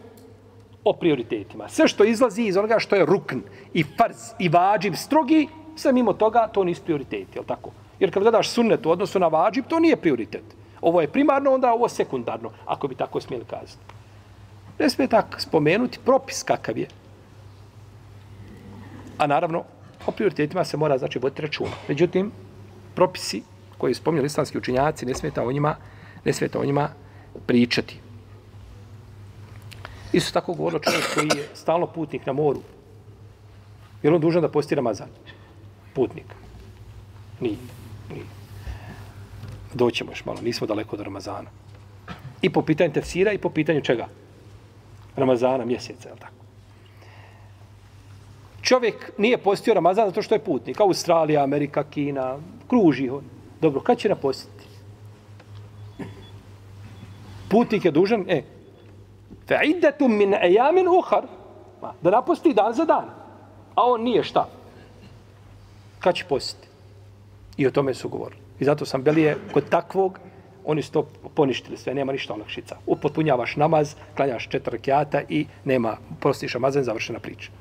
O prioritetima. Sve što izlazi iz onoga što je rukn i farz i vađib strogi, sve mimo toga, to nisu prioriteti, je tako? Jer kad gledaš sunnet u odnosu na vađib, to nije prioritet. Ovo je primarno, onda ovo sekundarno, ako bi tako smijeli kazati. Ne smije tako spomenuti propis kakav je. A naravno, o prioritetima se mora znači voditi računa. Međutim, propisi koji spominjali islamski učinjaci, ne smeta o njima, ne smeta o njima pričati. Isto tako govorilo čovjek koji je stalno putnik na moru. Je on dužan da posti Ramazan? Putnik. Nije. Nije. Doćemo još malo, nismo daleko do Ramazana. I po pitanju tefsira i po pitanju čega? Ramazana, mjeseca, je li tako? Čovjek nije postio Ramazan zato što je putnik. Australija, Amerika, Kina, kruži on. Dobro, kad će napostiti? Putnik je dužan, e, fe iddetum min ejamin uhar, da naposti dan za dan. A on nije šta? Kad će postiti? I o tome su govorili. I zato sam belije kod takvog, oni su to poništili sve, nema ništa olakšica. Upotpunjavaš namaz, klanjaš četiri kjata i nema, prostiš Ramazan, završena priča.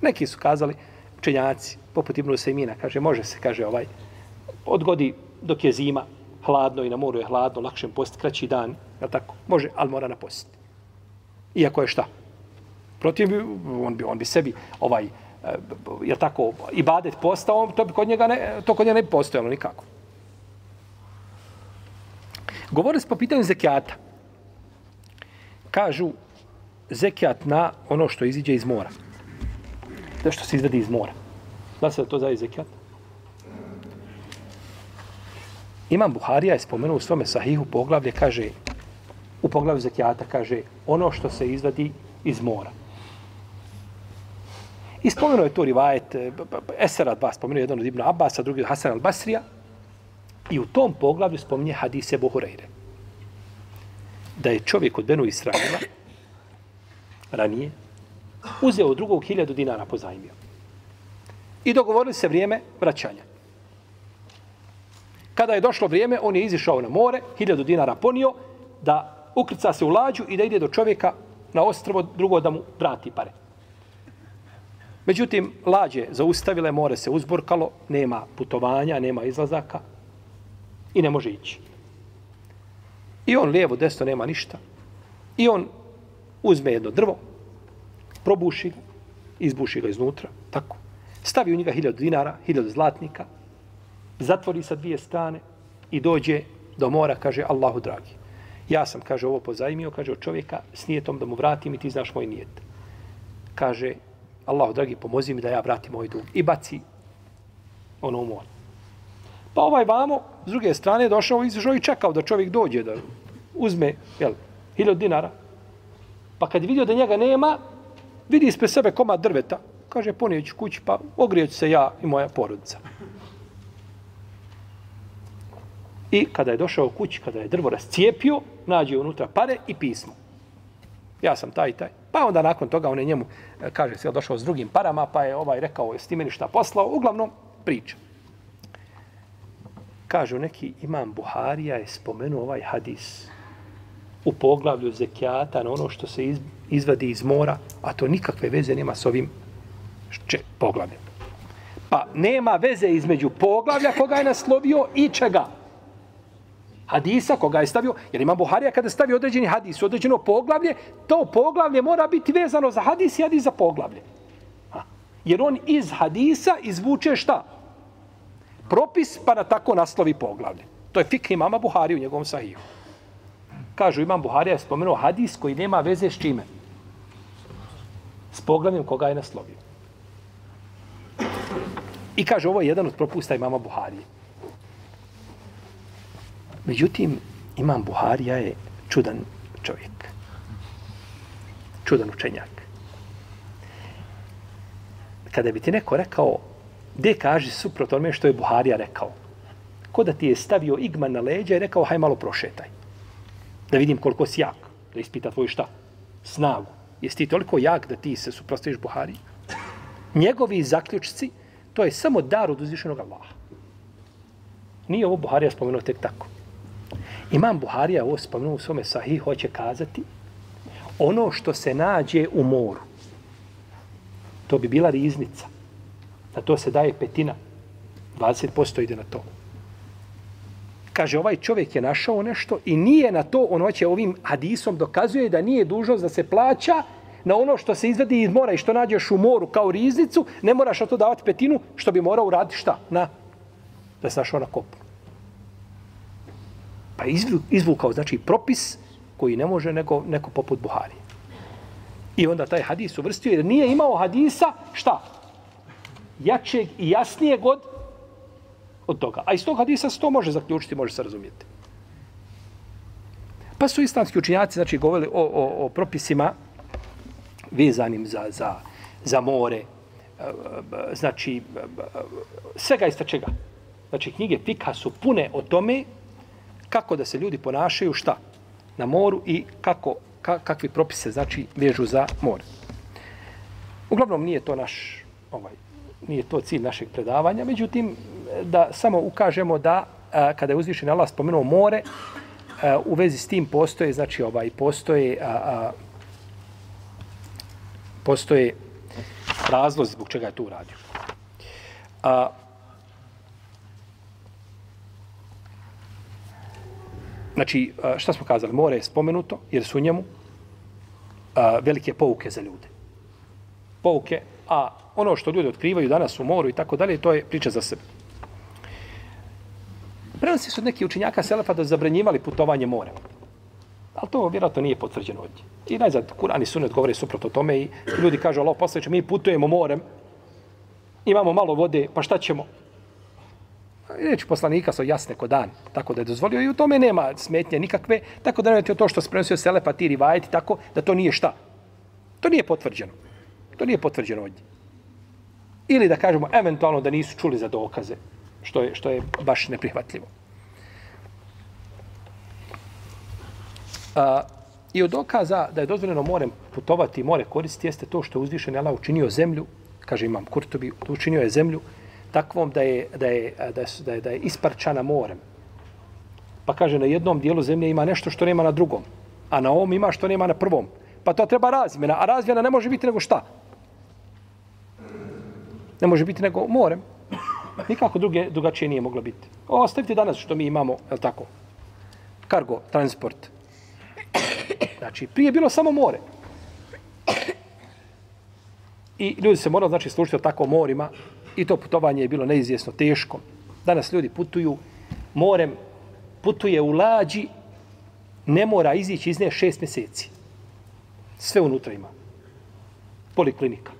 Neki su kazali, učenjaci, poput Ibnu Sejmina, kaže, može se, kaže, ovaj, odgodi dok je zima, hladno i na moru je hladno, lakše post, kraći dan, je tako? Može, ali mora na post. Iako je šta? Protiv on bi, on bi sebi, ovaj, e, je tako, ibadet postao, to bi kod njega ne, to kod njega ne bi postojalo nikako. Govorili smo po pitanju zekijata. Kažu zekijat na ono što iziđe iz mora. To što se izvedi iz mora. Da se to zaje zekijat? Imam Buharija je spomenuo u svome sahihu poglavlje, kaže, u poglavlju zekijata, kaže, ono što se izvadi iz mora. I spomenuo je to rivajet, eh, Esera dva spomenuo jedan od Ibn Abbas, a drugi od Hasan al-Basrija, I u tom poglavlju spominje hadise Buhureyre. Da je čovjek od Benu Israila ranije uzeo drugog hiljadu dinara pozajmio. I dogovorili se vrijeme vraćanja. Kada je došlo vrijeme, on je izišao na more, hiljadu dinara ponio, da ukrca se u lađu i da ide do čovjeka na ostrvo, drugo da mu vrati pare. Međutim, lađe zaustavile, more se uzburkalo, nema putovanja, nema izlazaka, i ne može ići. I on lijevo, desno nema ništa. I on uzme jedno drvo, probuši ga, izbuši ga iznutra, tako. Stavi u njega hiljadu dinara, hiljadu zlatnika, zatvori sa dvije strane i dođe do mora, kaže Allahu dragi. Ja sam, kaže, ovo pozajmio, kaže, od čovjeka s nijetom da mu vratim i ti znaš moj nijet. Kaže, Allahu dragi, pomozi mi da ja vratim moj dug. I baci ono u more. Pa ovaj vamo, s druge strane, došao i i čekao da čovjek dođe, da uzme, jel, hiljad dinara. Pa kad vidio da njega nema, vidi ispred sebe koma drveta. Kaže, ponijeću kući, pa ogrijeću se ja i moja porodica. I kada je došao kući, kada je drvo rascijepio, nađe unutra pare i pismo. Ja sam taj i taj. Pa onda nakon toga on je njemu, e, kaže se, došao s drugim parama, pa je ovaj rekao, jesi ti meni šta poslao? Uglavnom, priča kažu neki imam Buharija je spomenuo ovaj hadis u poglavlju zekijata na ono što se iz, izvadi iz mora, a to nikakve veze nema s ovim če, poglavljem. Pa nema veze između poglavlja koga je naslovio i čega? Hadisa koga je stavio, jer ima Buharija kada stavi određeni hadis, određeno poglavlje, to poglavlje mora biti vezano za hadis i hadis za poglavlje. Ha. Jer on iz hadisa izvuče šta? propis pa na tako naslovi poglavlje. To je fikri mama Buhari u njegovom sahiju. Kažu, imam Buharija je spomenuo hadis koji nema veze s čime? S poglavljem koga je naslovio. I kaže, ovo je jedan od propusta imama Buharije. Međutim, imam Buharija je čudan čovjek. Čudan učenjak. Kada bi ti neko rekao, gdje kaže suprot onome što je Buharija rekao, ko da ti je stavio igman na leđa i rekao, haj malo prošetaj. Da vidim koliko si jak. Da ispita tvoju šta? Snagu. Jesi ti toliko jak da ti se suprostaviš Buhari? Njegovi zaključci, to je samo dar od uzvišenog Allaha. Nije ovo Buharija spomenuo tek tako. Imam Buharija ovo spomenuo u svome sahih, hoće kazati ono što se nađe u moru. To bi bila riznica. Na to se daje petina. 20% ide na to. Kaže, ovaj čovjek je našao nešto i nije na to, ono će ovim hadisom dokazuje da nije dužnost da se plaća na ono što se izvedi iz mora i što nađeš u moru kao riznicu, ne moraš na to davati petinu, što bi morao uraditi šta? Na, da se našao na kopu. Pa izvukao, znači, propis koji ne može neko, neko poput Buhari. I onda taj hadis uvrstio, jer nije imao hadisa, šta? Jačeg i jasnijeg od, od toga. A iz tog hadisa se to može zaključiti, može se razumijeti. Pa su islamski učinjaci, znači, govorili o, o, o propisima vezanim za, za, za more, eh, znači, eh, svega ista čega. Znači, knjige Fika su pune o tome kako da se ljudi ponašaju šta na moru i kako ka, kakvi propise znači vežu za more. Uglavnom nije to naš ovaj nije to cilj našeg predavanja, međutim da samo ukažemo da a, kada je uzvišen Allah spomenuo more, a, u vezi s tim postoje znači ovaj postoje a, a, postoje razlozi zbog čega je to uradio. A, Znači, šta smo kazali? More je spomenuto, jer su njemu a, velike pouke za ljude. Pouke, a ono što ljudi otkrivaju danas u moru i tako dalje, to je priča za sebe. Prenosi su neki učinjaka Selefa da zabranjivali putovanje more. Ali to vjerojatno nije potvrđeno ovdje. I najzad, Kur'an i Sunnet govore suprotno tome i ljudi kažu, Allah posljeće, mi putujemo morem, imamo malo vode, pa šta ćemo? Reči poslanika su jasne ko dan, tako da je dozvolio i u tome nema smetnje nikakve, tako da nemate to što se prenosio Selefa, ti rivajeti, tako da to nije šta. To nije potvrđeno. To nije potvrđeno ovdje. Ili da kažemo eventualno da nisu čuli za dokaze, što je, što je baš neprihvatljivo. A, I od dokaza da je dozvoljeno morem putovati i more koristiti jeste to što je uzvišen Allah učinio zemlju, kaže imam Kurtobi, učinio je zemlju, takvom da je, da je, da je, da je, da je isparčana morem. Pa kaže, na jednom dijelu zemlje ima nešto što nema na drugom, a na ovom ima što nema na prvom. Pa to treba razmjena, a razmjena ne može biti nego šta? Ne može biti nego morem. Nikako druge, drugačije nije moglo biti. Ostavite danas što mi imamo, je tako? Kargo, transport. Znači, prije bilo samo more. I ljudi se morali, znači, slušati o tako morima, I to putovanje je bilo neizvjesno teško. Danas ljudi putuju morem, putuje u lađi, ne mora izići iz nje šest mjeseci. Sve unutra ima. Poliklinika,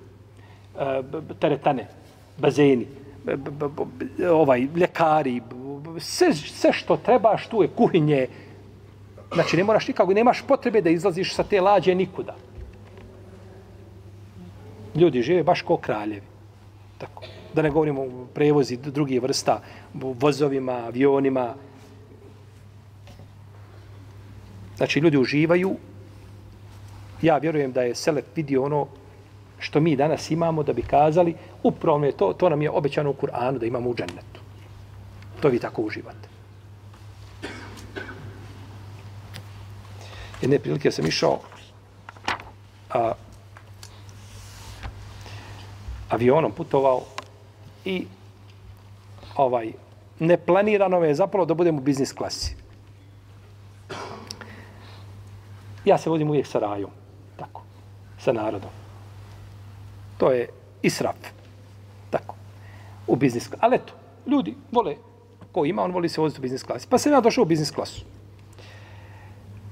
e, teretane, bazeni, ovaj, ljekari, sve, sve što trebaš, tu je kuhinje. Znači, ne moraš nikako, nemaš potrebe da izlaziš sa te lađe nikuda. Ljudi žive baš ko kraljevi. Tako da ne govorimo o prevozi drugih vrsta, vozovima, avionima. Znači, ljudi uživaju. Ja vjerujem da je Selef vidio ono što mi danas imamo da bi kazali, upravo je to, to nam je obećano u Kur'anu da imamo u džennetu. To vi tako uživate. Jedne prilike sam išao a, avionom putovao i ovaj neplanirano je zapravo da budem u biznis klasi. Ja se vodim uvijek sa rajom, tako, sa narodom. To je israf, tako, u biznis klasi. Ali eto, ljudi vole, ko ima, on voli se voziti u biznis klasi. Pa sam ja došao u biznis klasu.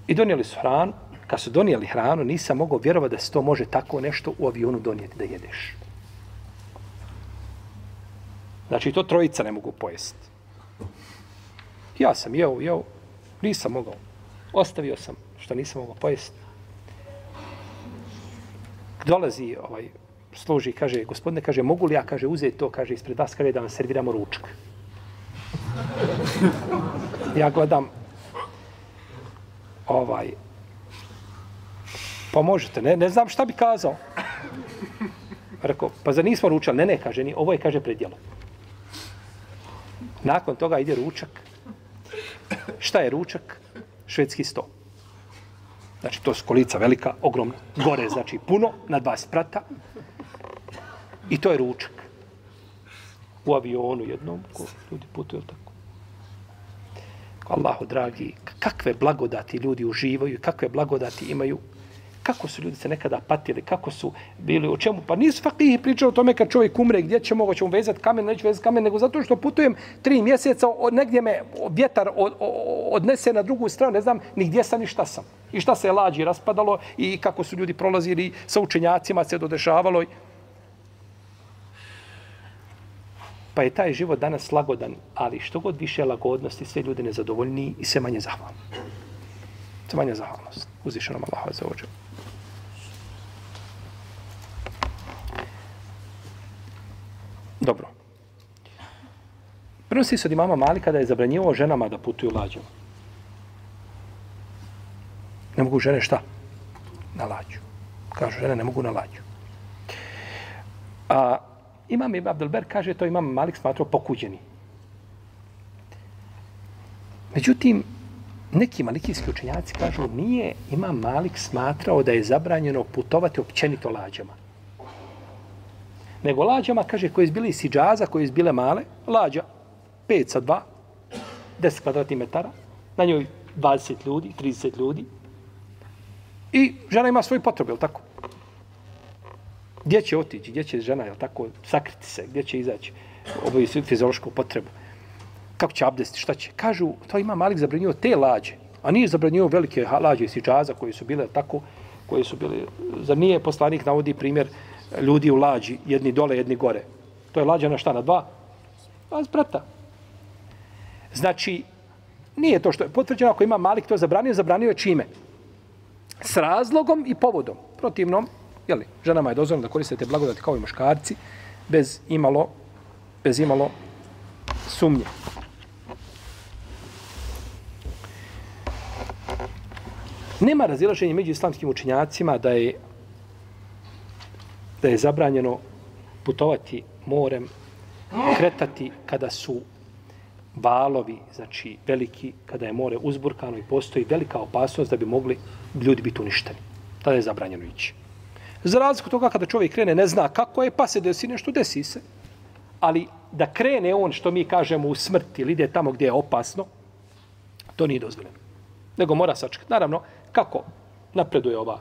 I donijeli su hranu. Kad su donijeli hranu, nisam mogao vjerovati da se to može tako nešto u avionu donijeti da jedeš. Znači, to trojica ne mogu pojesti. Ja sam jeo, jeo, nisam mogao. Ostavio sam što nisam mogao pojesti. Dolazi ovaj, služi, kaže, gospodine, kaže, mogu li ja, kaže, uzeti to, kaže, ispred vas, kaže, da vam serviramo ručak. Ja gledam, ovaj, pa možete, ne, ne znam šta bi kazao. Rekao, pa za nismo ručali? Ne, ne, kaže, ni, ovo je, kaže, predjelo. Nakon toga ide ručak. Šta je ručak? Švedski sto. Znači, to su kolica velika, ogromna. Gore, znači, puno, na dva sprata. I to je ručak. U avionu jednom, ko ljudi putuju tako. Allahu dragi, kakve blagodati ljudi uživaju, kakve blagodati imaju, kako su ljudi se nekada patili, kako su bili, o čemu, pa nisu fakihi pričali o tome kad čovjek umre, gdje ćemo, ćemo vezati kamen, neću vezati kamen, nego zato što putujem tri mjeseca, od, negdje me vjetar od, odnese na drugu stranu, ne znam ni gdje sam ni šta sam. I šta se je lađi raspadalo i kako su ljudi prolazili sa učenjacima, se dodešavalo. Pa je taj život danas lagodan, ali što god više lagodnosti, sve ljudi nezadovoljni i sve manje zahvalni. Sve manje zahvalnost. Uzvišenom Allah za ođe. Dobro. Prenosi se od imama Malika da je zabranjivo ženama da putuju lađom. Ne mogu žene šta? Na lađu. Kažu, žene ne mogu na lađu. A imam Ibn Abdelber kaže, to imam Malik smatrao pokuđeni. Međutim, neki malikijski učenjaci kažu, nije imam Malik smatrao da je zabranjeno putovati općenito lađama. Nego lađama, kaže, koje izbili si džaza, koje izbile male, lađa, 5 sa 2, 10 kvadratnih metara, na njoj 20 ljudi, 30 ljudi, i žena ima svoj potrebe, je tako? Gdje će otići, gdje će žena, jel tako, sakriti se, gdje će izaći, obaviti fiziološku potrebu. Kako će abdesti, šta će? Kažu, to ima Malik zabranio te lađe, a nije zabranio velike lađe i sičaza koje su bile tako, koje su bile, za nije poslanik navodi primjer ljudi u lađi, jedni dole, jedni gore. To je lađa na šta, na dva? Pa brata. Znači, nije to što je potvrđeno, ako ima Malik to zabranio, zabranio je čime? S razlogom i povodom. Protivnom, jeli, ženama je dozvoljeno da koristite blagodati kao i muškarci, bez imalo, bez imalo sumnje. Nema razilaženja među islamskim učinjacima da je da je zabranjeno putovati morem, kretati kada su valovi, znači veliki, kada je more uzburkano i postoji velika opasnost da bi mogli ljudi biti uništeni. Tada je zabranjeno ići. Za razliku toga kada čovjek krene ne zna kako je, pa se desi nešto, desi se. Ali da krene on, što mi kažemo, u smrti ili ide tamo gdje je opasno, to nije dozvoljeno. Nego mora sačekati. Naravno, kako napreduje ova,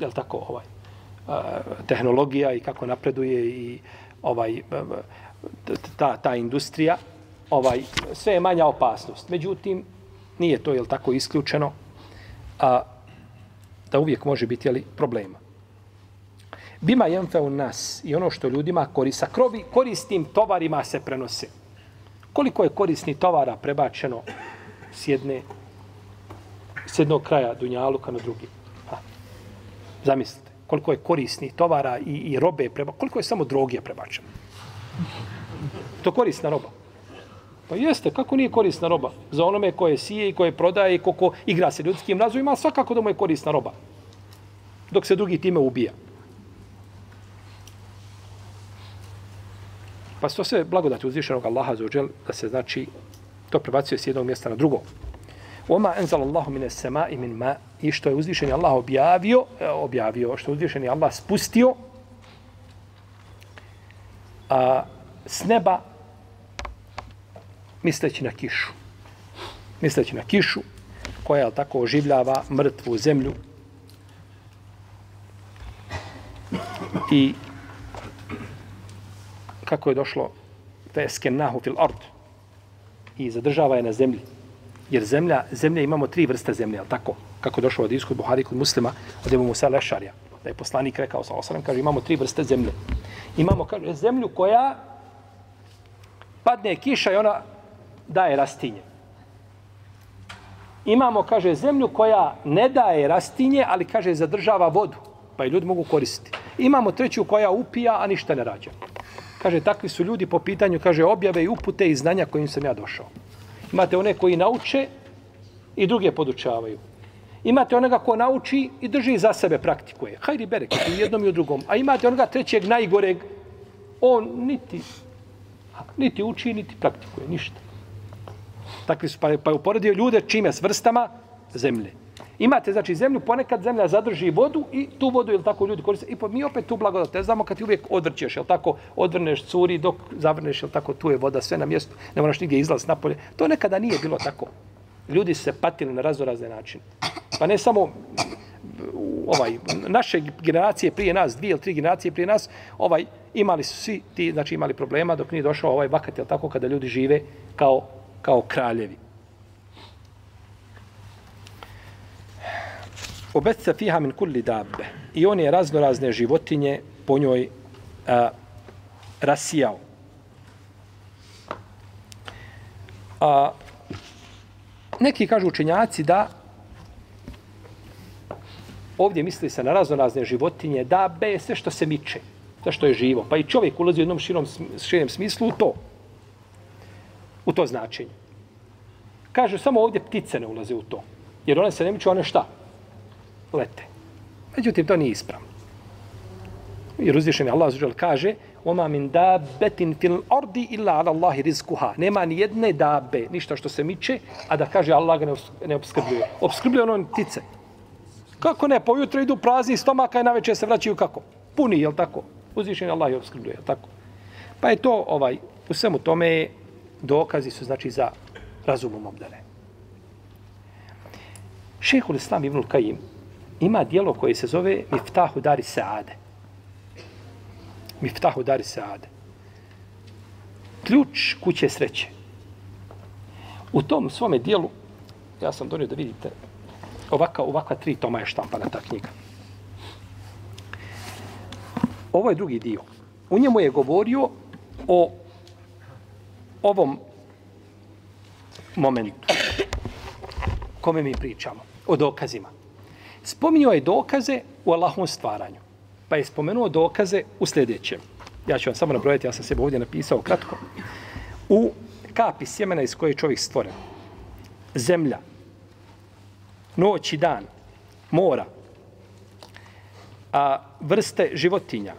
je tako, ovaj, e, tehnologija i kako napreduje i ovaj e, ta, ta industrija, ovaj sve je manja opasnost. Međutim, nije to je tako isključeno a da uvijek može biti ali problema. Bima jemfe u nas i ono što ljudima korisa krovi, koristim tovarima se prenose. Koliko je korisni tovara prebačeno s jedne s jednog kraja Dunjaluka na drugi? Ha. Zamislite koliko je korisni tovara i, i robe prebačeno. koliko je samo droge prebačeno. To korisna roba. Pa jeste, kako nije korisna roba? Za onome koje sije i koje prodaje i koliko igra se ljudskim razumima, svakako da mu je korisna roba. Dok se drugi time ubija. Pa to sve blagodati uzvišenog Allaha za uđel, da se znači to prebacuje s jednog mjesta na drugo. Oma enzal Allahu mine sema i min ma i što je uzvišeni Allah objavio, e, objavio, što je uzvišeni Allah spustio a, s neba misleći na kišu. Misleći na kišu koja je tako oživljava mrtvu zemlju i kako je došlo fesken nahu fil ard i zadržava je na zemlji jer zemlja, zemlja imamo tri vrste zemlje, al tako? kako došao od Iskod Buhari kod muslima, od Ebu Musa Lešarja, da je poslanik rekao sa osanem, kaže, imamo tri vrste zemlje. Imamo, kaže, zemlju koja padne kiša i ona daje rastinje. Imamo, kaže, zemlju koja ne daje rastinje, ali, kaže, zadržava vodu, pa i ljudi mogu koristiti. Imamo treću koja upija, a ništa ne rađa. Kaže, takvi su ljudi po pitanju, kaže, objave i upute i znanja kojim sam ja došao. Imate one koji nauče i druge podučavaju. Imate onoga ko nauči i drži za sebe praktikuje. Hajdi berek, i jednom i u drugom. A imate onoga trećeg najgoreg, on niti, niti uči, niti praktikuje, ništa. Takvi su, pa, pa je uporedio ljude čime s vrstama zemlje. Imate, znači, zemlju, ponekad zemlja zadrži vodu i tu vodu, je tako, ljudi koriste. I po, mi opet tu blagodat ne znamo kad ti uvijek odvrćeš, je tako, odvrneš curi dok zavrneš, je tako, tu je voda sve na mjestu, ne moraš nigdje izlaz napolje. To nekada nije bilo tako. Ljudi se patili na razorazne načine. Pa ne samo ovaj naše generacije prije nas, dvije ili tri generacije prije nas, ovaj imali su svi ti, znači imali problema dok nije došao ovaj vakat, je tako, kada ljudi žive kao, kao kraljevi. Obet fiha min kulli dabbe. I on je razno razne životinje po njoj a, rasijao. A, neki kažu učenjaci da ovdje misli se na razno razne životinje, da be sve što se miče, sve što je živo. Pa i čovjek ulazi u jednom širom, širom smislu u to. U to značenje. Kaže, samo ovdje ptice ne ulaze u to. Jer one se ne miču, one šta? Lete. Međutim, to nije ispravno. Jer uzvišen je Allah zuđel kaže Oma min dabetin fil ordi illa ala Allahi rizkuha. Nema ni jedne dabe, ništa što se miče, a da kaže Allah ga ne obskrbljuje. Obskrbljuje ono ptice. Kako ne? pojutro idu prazni stomaka i na večer se vraćaju kako? Puni, jel tako? Uzvišen je Allah i obskrbljuje, jel tako? Pa je to, ovaj, u svemu tome dokazi su, znači, za razumom obdane. Šehul Islam ibnul Kajim, ima dijelo koje se zove Miftahu Dari Saade. Miftahu Dari Saade. Ključ kuće sreće. U tom svome dijelu, ja sam donio da vidite, ovaka, ovakva tri toma je štampana ta knjiga. Ovo je drugi dio. U njemu je govorio o ovom momentu kome mi pričamo, o dokazima. Spominjao je dokaze u Allahovom stvaranju. Pa je spomenuo dokaze u sljedećem. Ja ću vam samo nabrojati, ja sam sebe ovdje napisao kratko. U kapi sjemena iz koje je čovjek stvoren. Zemlja, noć i dan, mora, a, vrste životinja,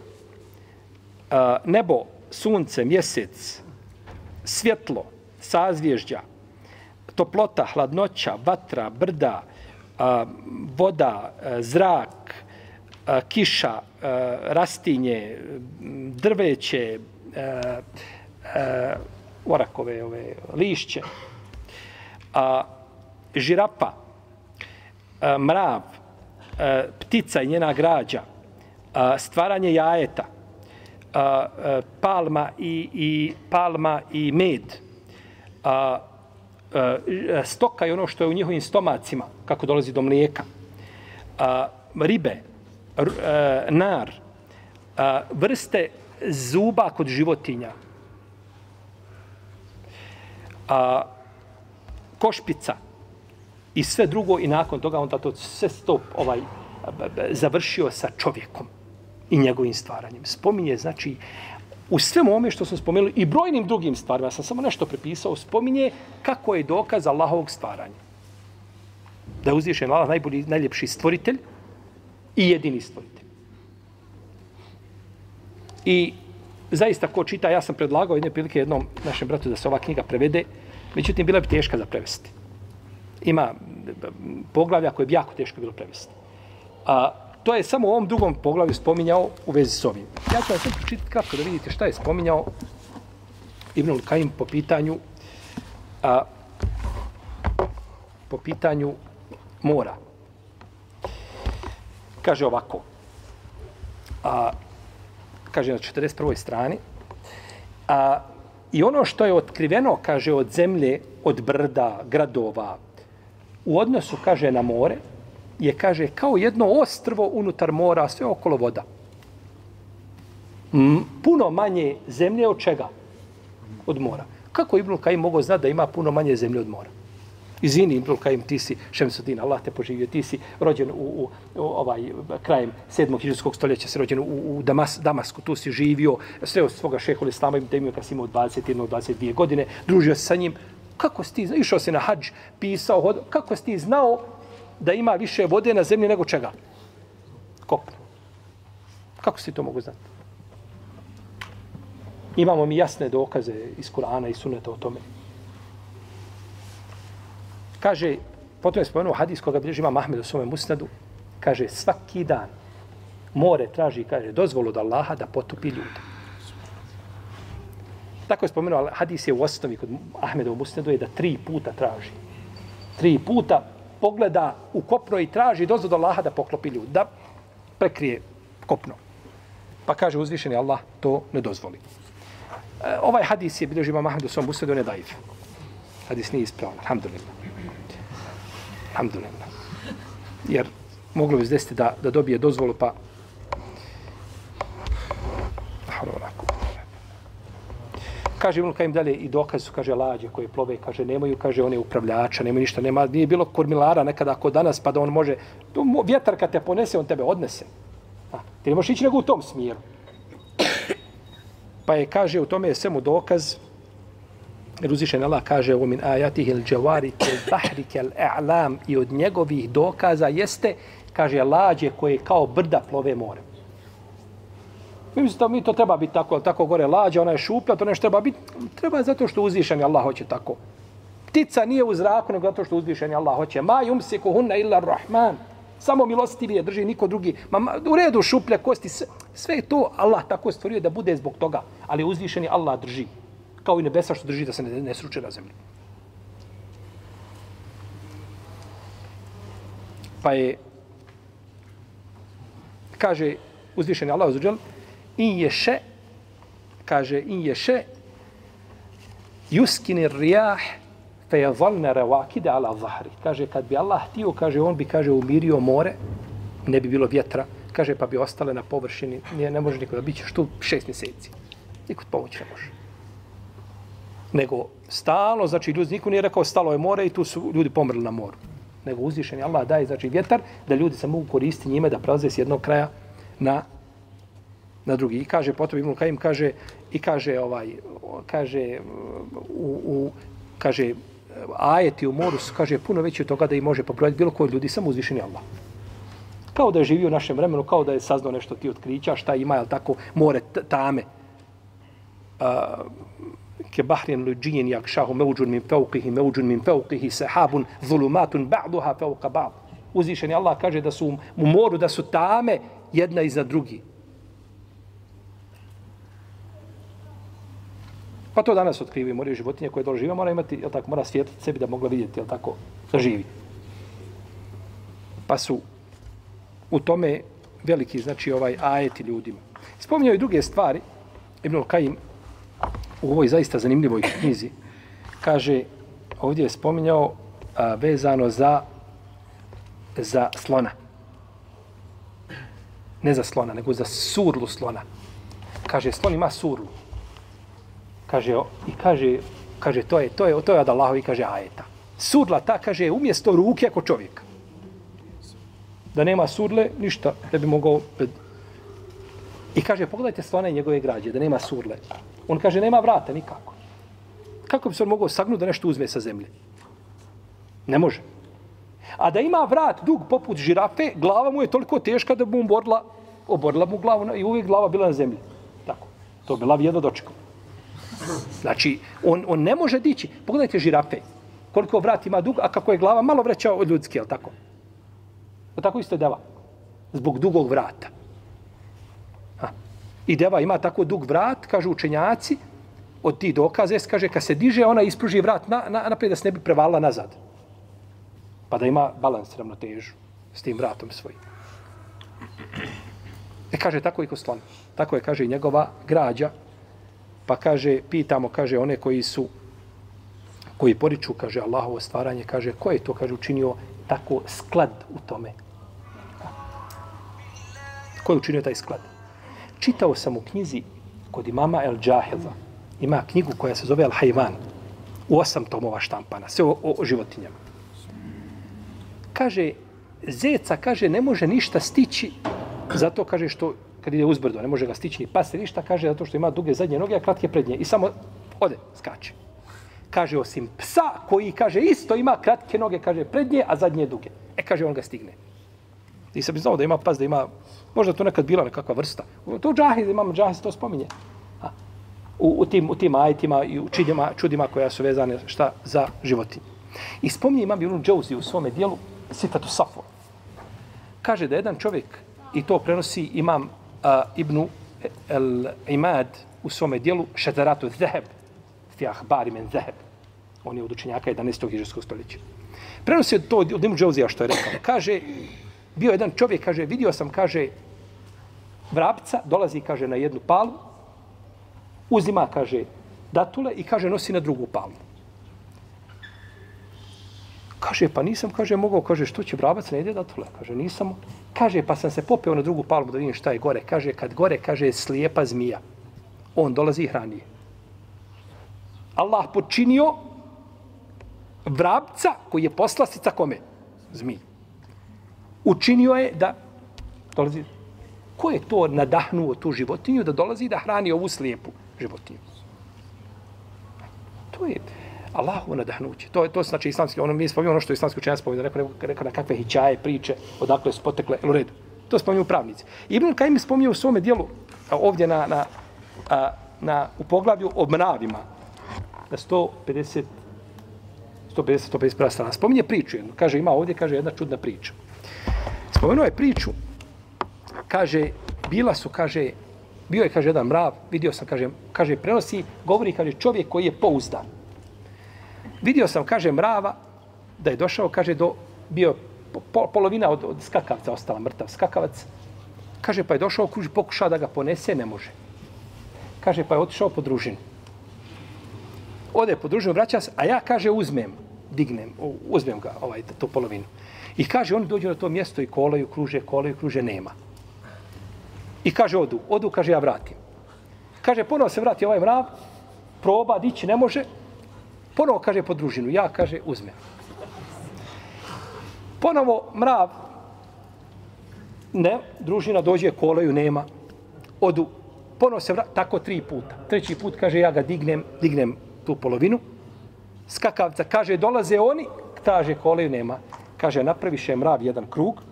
a, nebo, sunce, mjesec, svjetlo, sazvježđa, toplota, hladnoća, vatra, brda, a, voda, zrak, kiša, rastinje, drveće, a, orakove, ove, lišće, a, žirapa, a, mrav, a, ptica i njena građa, a, stvaranje jajeta, a, palma i, i palma i med, a, E, stoka i ono što je u njihovim stomacima, kako dolazi do mlijeka, ribe, e, nar, vrste zuba kod životinja, a, košpica i sve drugo i nakon toga on to sve stop ovaj završio sa čovjekom i njegovim stvaranjem. Spominje, znači, u svemu ome što smo spomenuli i brojnim drugim stvarima, ja sam samo nešto prepisao, spominje kako je dokaz Allahovog stvaranja. Da je uzvišen Allah najbolji, najljepši stvoritelj i jedini stvoritelj. I zaista ko čita, ja sam predlagao jedne prilike jednom našem bratu da se ova knjiga prevede, međutim bila bi teška za prevesti. Ima poglavlja koje bi jako teško bilo prevesti. A, to je samo u ovom drugom poglavlju spominjao u vezi s ovim. Ja ću vam sad počitati kratko da vidite šta je spominjao Ibnul Kajim po pitanju a, po pitanju mora. Kaže ovako. A, kaže na 41. strani. A, I ono što je otkriveno, kaže, od zemlje, od brda, gradova, u odnosu, kaže, na more, je, kaže, kao jedno ostrvo unutar mora, sve okolo voda. Mm, puno manje zemlje od čega? Od mora. Kako Ibn Kajim mogao znati da ima puno manje zemlje od mora? Izvini, Ibn Kajim, ti si Šemsudin, Allah te poživio, ti si rođen u, u, u ovaj, krajem 7. hiđarskog stoljeća, si rođen u, u Damas, Damasku, tu si živio, sve od svoga šehola Islama im temio kad si imao 21. 22 godine, družio se sa njim. Kako si ti, išao si na hađ, pisao, hod, kako si ti znao da ima više vode na zemlji nego čega? Kopno. Kako si to mogu znati? Imamo mi jasne dokaze iz Kur'ana i Sunneta o tome. Kaže, potom je spomenuo hadis koga bilježi ima Mahmed u svome musnadu, kaže, svaki dan more traži, kaže, dozvolu od Allaha da potopi ljude. Tako je spomenuo, hadis je u osnovi kod Ahmeda u musnadu je da tri puta traži. Tri puta pogleda u kopno i traži dozvod Allaha da poklopi ljude, da prekrije kopno. Pa kaže uzvišeni Allah to ne dozvoli. E, ovaj hadis je bilježi ima Mahmedu u svom musnadu, ne daif. Hadis nije ispravan, alhamdulillah. Alhamdulillah. Jer moglo bi desiti da, da dobije dozvolu, pa... Kaže Ibn Kajim dalje i dokaz su, kaže, lađe koje plove, kaže, nemaju, kaže, one upravljača, nemaju ništa, nema, nije bilo kormilara nekada ako danas, pa da on može, vjetar kad te ponese, on tebe odnese. A, ti ne možeš ići nego u tom smjeru. Pa je, kaže, u tome je svemu dokaz, Jer uzvišen Allah kaže u min ajatih il džavari ke bahri a'lam i od njegovih dokaza jeste, kaže, lađe koje kao brda plove more. Mi mislite da mi to treba biti tako, tako gore lađa, ona je šuplja, to nešto treba biti, treba zato što uzvišeni Allah hoće tako. Ptica nije u zraku, nego zato što uzvišeni Allah hoće. Ma yumsiku hunna illa rahman. Samo milostivi je drži niko drugi. Ma, ma u redu šuplja kosti, sve, sve to Allah tako stvorio da bude zbog toga. Ali uzvišeni Allah drži kao i nebesa što drži da se ne, ne sruče na zemlji. Pa je, kaže uzvišeni Allah uzuđel, in je še, kaže, in je še, juskini rijah, fe je zalne revakide ala zahri. Kaže, kad bi Allah htio, kaže, on bi, kaže, umirio more, ne bi bilo vjetra, kaže, pa bi ostale na površini, ne, ne može niko da bit ćeš tu šest mjeseci. Niko pomoći ne može nego stalo, znači ljudi, niko nije rekao stalo je more i tu su ljudi pomrli na moru. Nego uzvišen je Allah daje, znači vjetar, da ljudi se mogu koristiti njime da prelaze s jednog kraja na, na drugi. I kaže, potom Ibn Kajim kaže, i kaže, ovaj, kaže, u, u, kaže, ajeti u moru su, kaže, puno veći od toga da i može pobrojati bilo koji ljudi, samo uzvišeni Allah. Kao da je živio u našem vremenu, kao da je saznao nešto ti otkrića, šta ima, jel tako, more tame. Uh, ke bahrin luđijen jak šahu min fauqihi meuđun min fauqihi sahabun zulumatun ba'duha fauqa ba'd. Uzvišeni Allah kaže da su u moru, da su tame jedna iza drugi. Pa to danas otkrivaju, moraju životinje koje dožive, mora imati, jel tako, mora svijetliti sebi da mogla vidjeti, jel tako, da živi. Pa su u tome veliki, znači, ovaj ajeti ljudima. Spominjao i druge stvari, Ibn Al-Kaim, u ovoj zaista zanimljivoj knjizi, kaže, ovdje je spominjao a, vezano za za slona. Ne za slona, nego za surlu slona. Kaže, slon ima surlu. Kaže, i kaže, kaže, to je, to je, to je od Allahovi, kaže, ajeta. Sudla ta, kaže, umjesto ruke ako čovjek. Da nema sudle, ništa, da bi mogao... I kaže, pogledajte slona njegove građe, da nema surle. On kaže, nema vrata nikako. Kako bi se on mogao sagnuti da nešto uzme sa zemlje? Ne može. A da ima vrat dug poput žirafe, glava mu je toliko teška da bi mu oborila, oborila mu glavu i uvijek glava bila na zemlji. Tako. To bi lav jedno dočekao. Znači, on, on ne može dići. Pogledajte žirafe. Koliko vrat ima dug, a kako je glava malo vreća od ljudske, je tako? A tako isto je deva. Zbog dugog vrata. I deva ima tako dug vrat, kažu učenjaci, od ti dokaze, kaže, kad se diže, ona ispruži vrat na, na, naprijed da se ne bi prevalila nazad. Pa da ima balans, ravnotežu s tim vratom svojim. E kaže, tako i kod slona. Tako je, kaže, njegova građa. Pa kaže, pitamo, kaže, one koji su, koji poriču, kaže, Allahovo stvaranje, kaže, ko je to, kaže, učinio tako sklad u tome? Ko je učinio taj sklad? Čitao sam u knjizi kod imama El Džahilza. Ima knjigu koja se zove El Hajvan. U osam tomova štampana. Sve o, o, o životinjama. Kaže, zeca, kaže, ne može ništa stići zato, kaže, što kad ide uzbrdo, ne može ga stići ni pas, ništa, kaže, zato što ima duge zadnje noge, a kratke prednje. I samo ode, skače. Kaže, osim psa koji, kaže, isto ima kratke noge, kaže, prednje, a zadnje duge. E, kaže, on ga stigne. I sam znao da ima pas, da ima, možda to nekad bila nekakva vrsta. To džahiz, imam džahiz, to spominje. A, u, u, tim, u tim ajitima i u čidima, čudima koja su vezane šta za životinje. I spominje imam Ibn Džauzi u svome dijelu Sifatu Safo. Kaže da jedan čovjek, i to prenosi imam a, Ibn El Imad u svome dijelu Šetaratu Zeheb, fi ahbari men Zeheb. On je od učenjaka 11. hiđarskog stoljeća. Prenosi to od Ibn Džouzija što je rekao. Kaže, bio jedan čovjek, kaže, vidio sam, kaže, vrapca, dolazi, kaže, na jednu palu, uzima, kaže, datule i, kaže, nosi na drugu palu. Kaže, pa nisam, kaže, mogao, kaže, što će vrabac, ne ide datule? Kaže, nisam. Kaže, pa sam se popeo na drugu palmu da vidim šta je gore. Kaže, kad gore, kaže, slijepa zmija. On dolazi i hrani je. Allah počinio vrabca koji je poslastica kome? Zmiji. Učinio je da dolazi... Ko je to nadahnuo tu životinju da dolazi da hrani ovu slijepu životinju? To je Allahu nadahnuće. To je to znači islamski, ono mi spominjemo ono što islamski učenjac spominje, rekao rekao na kakve hićaje, priče, odakle su potekle, u redu. To spominju pravnici. Ibn Kajim spominje u svome dijelu ovdje na, na, na, na, u poglavlju o mravima na 150 150 150 strana. Spominje priču jednu. Kaže ima ovdje kaže jedna čudna priča. Spomenuo je priču. Kaže bila su kaže bio je kaže jedan mrav, vidio sam kaže kaže prenosi, govori kaže čovjek koji je pouzdan. Vidio sam kaže mrava da je došao kaže do bio po, polovina od, od skakavca ostala mrtav skakavac. Kaže pa je došao kuži pokuša da ga ponese, ne može. Kaže pa je otišao po družinu. Ode po družinu, vraća se, a ja kaže uzmem, dignem, uzmem ga ovaj tu polovinu. I kaže oni dođu na to mjesto i kolaju, kruže, kolaju, kruže, nema. I kaže odu, odu, kaže ja vratim. Kaže ponovo se vrati ovaj mrav, proba, dići ne može. Ponovo kaže po družinu, ja kaže uzme. Ponovo mrav, ne, družina dođe, kolaju, nema. Odu, ponovo se vrata, tako tri puta. Treći put kaže ja ga dignem, dignem tu polovinu. Skakavca kaže dolaze oni, kaže kolaju, nema. Kaže napraviše mrav jedan krug,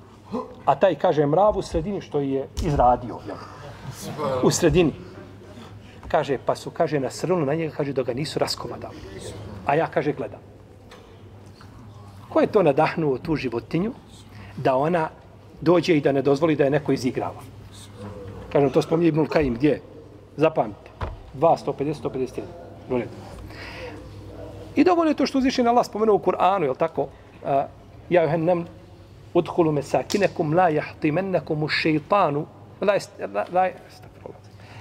a taj kaže mrav u sredini što je izradio. Jel? U sredini. Kaže, pa su, kaže, na srnu na njega, kaže, da ga nisu raskomadali. A ja, kaže, gledam. Ko je to nadahnuo tu životinju da ona dođe i da ne dozvoli da je neko izigrava? Kažem, to spominje Ibnul Kajim, gdje? Zapamite. 2, 150, 151. I dovoljno je to što uzvišen na Allah spomenuo u Kur'anu, je li tako? Ja juhen nam udhulu mesakinekum la jahtimennekum u šeitanu la, la, la,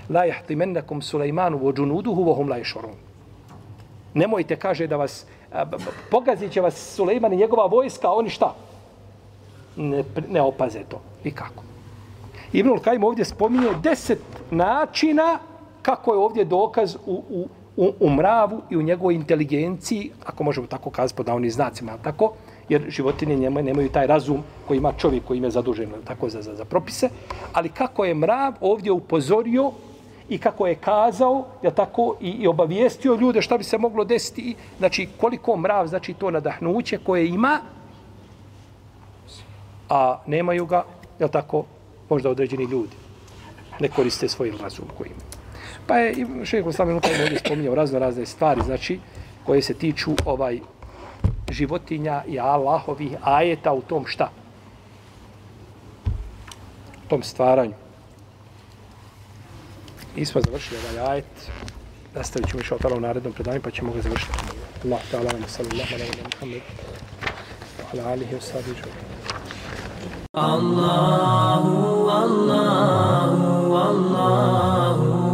la jahtimennekum Sulejmanu vo džunuduhu vohum la ješorun. Nemojte, kaže, da vas pogazit će vas Sulejman i njegova vojska, oni šta? Ne, ne opaze to. I kako? Ibnul Kajim ovdje spominje deset načina kako je ovdje dokaz u, u, u, u mravu i u njegovoj inteligenciji, ako možemo tako kazati pod navnim znacima, tako, jer životinje njema nemaju taj razum koji ima čovjek koji im je zadužen tako za, za, za propise, ali kako je mrav ovdje upozorio i kako je kazao, ja tako i, i obavijestio ljude šta bi se moglo desiti, znači koliko mrav, znači to nadahnuće koje ima, a nemaju ga, je tako, možda određeni ljudi ne koriste svoj razum koji ima. Pa je šeho Slavim Lukajim ono ovdje spominjao razno razne stvari, znači, koje se tiču ovaj životinja i Allahovih ajeta u tom šta? U tom stvaranju. I smo završili ovaj ajet. Nastavit ćemo išao u narednom predanju, pa ćemo ga završiti. Allah ta'ala, wa sallallahu alaihi wa sallam, ala alihi wa sallam, Allahu, Allahu, Allahu,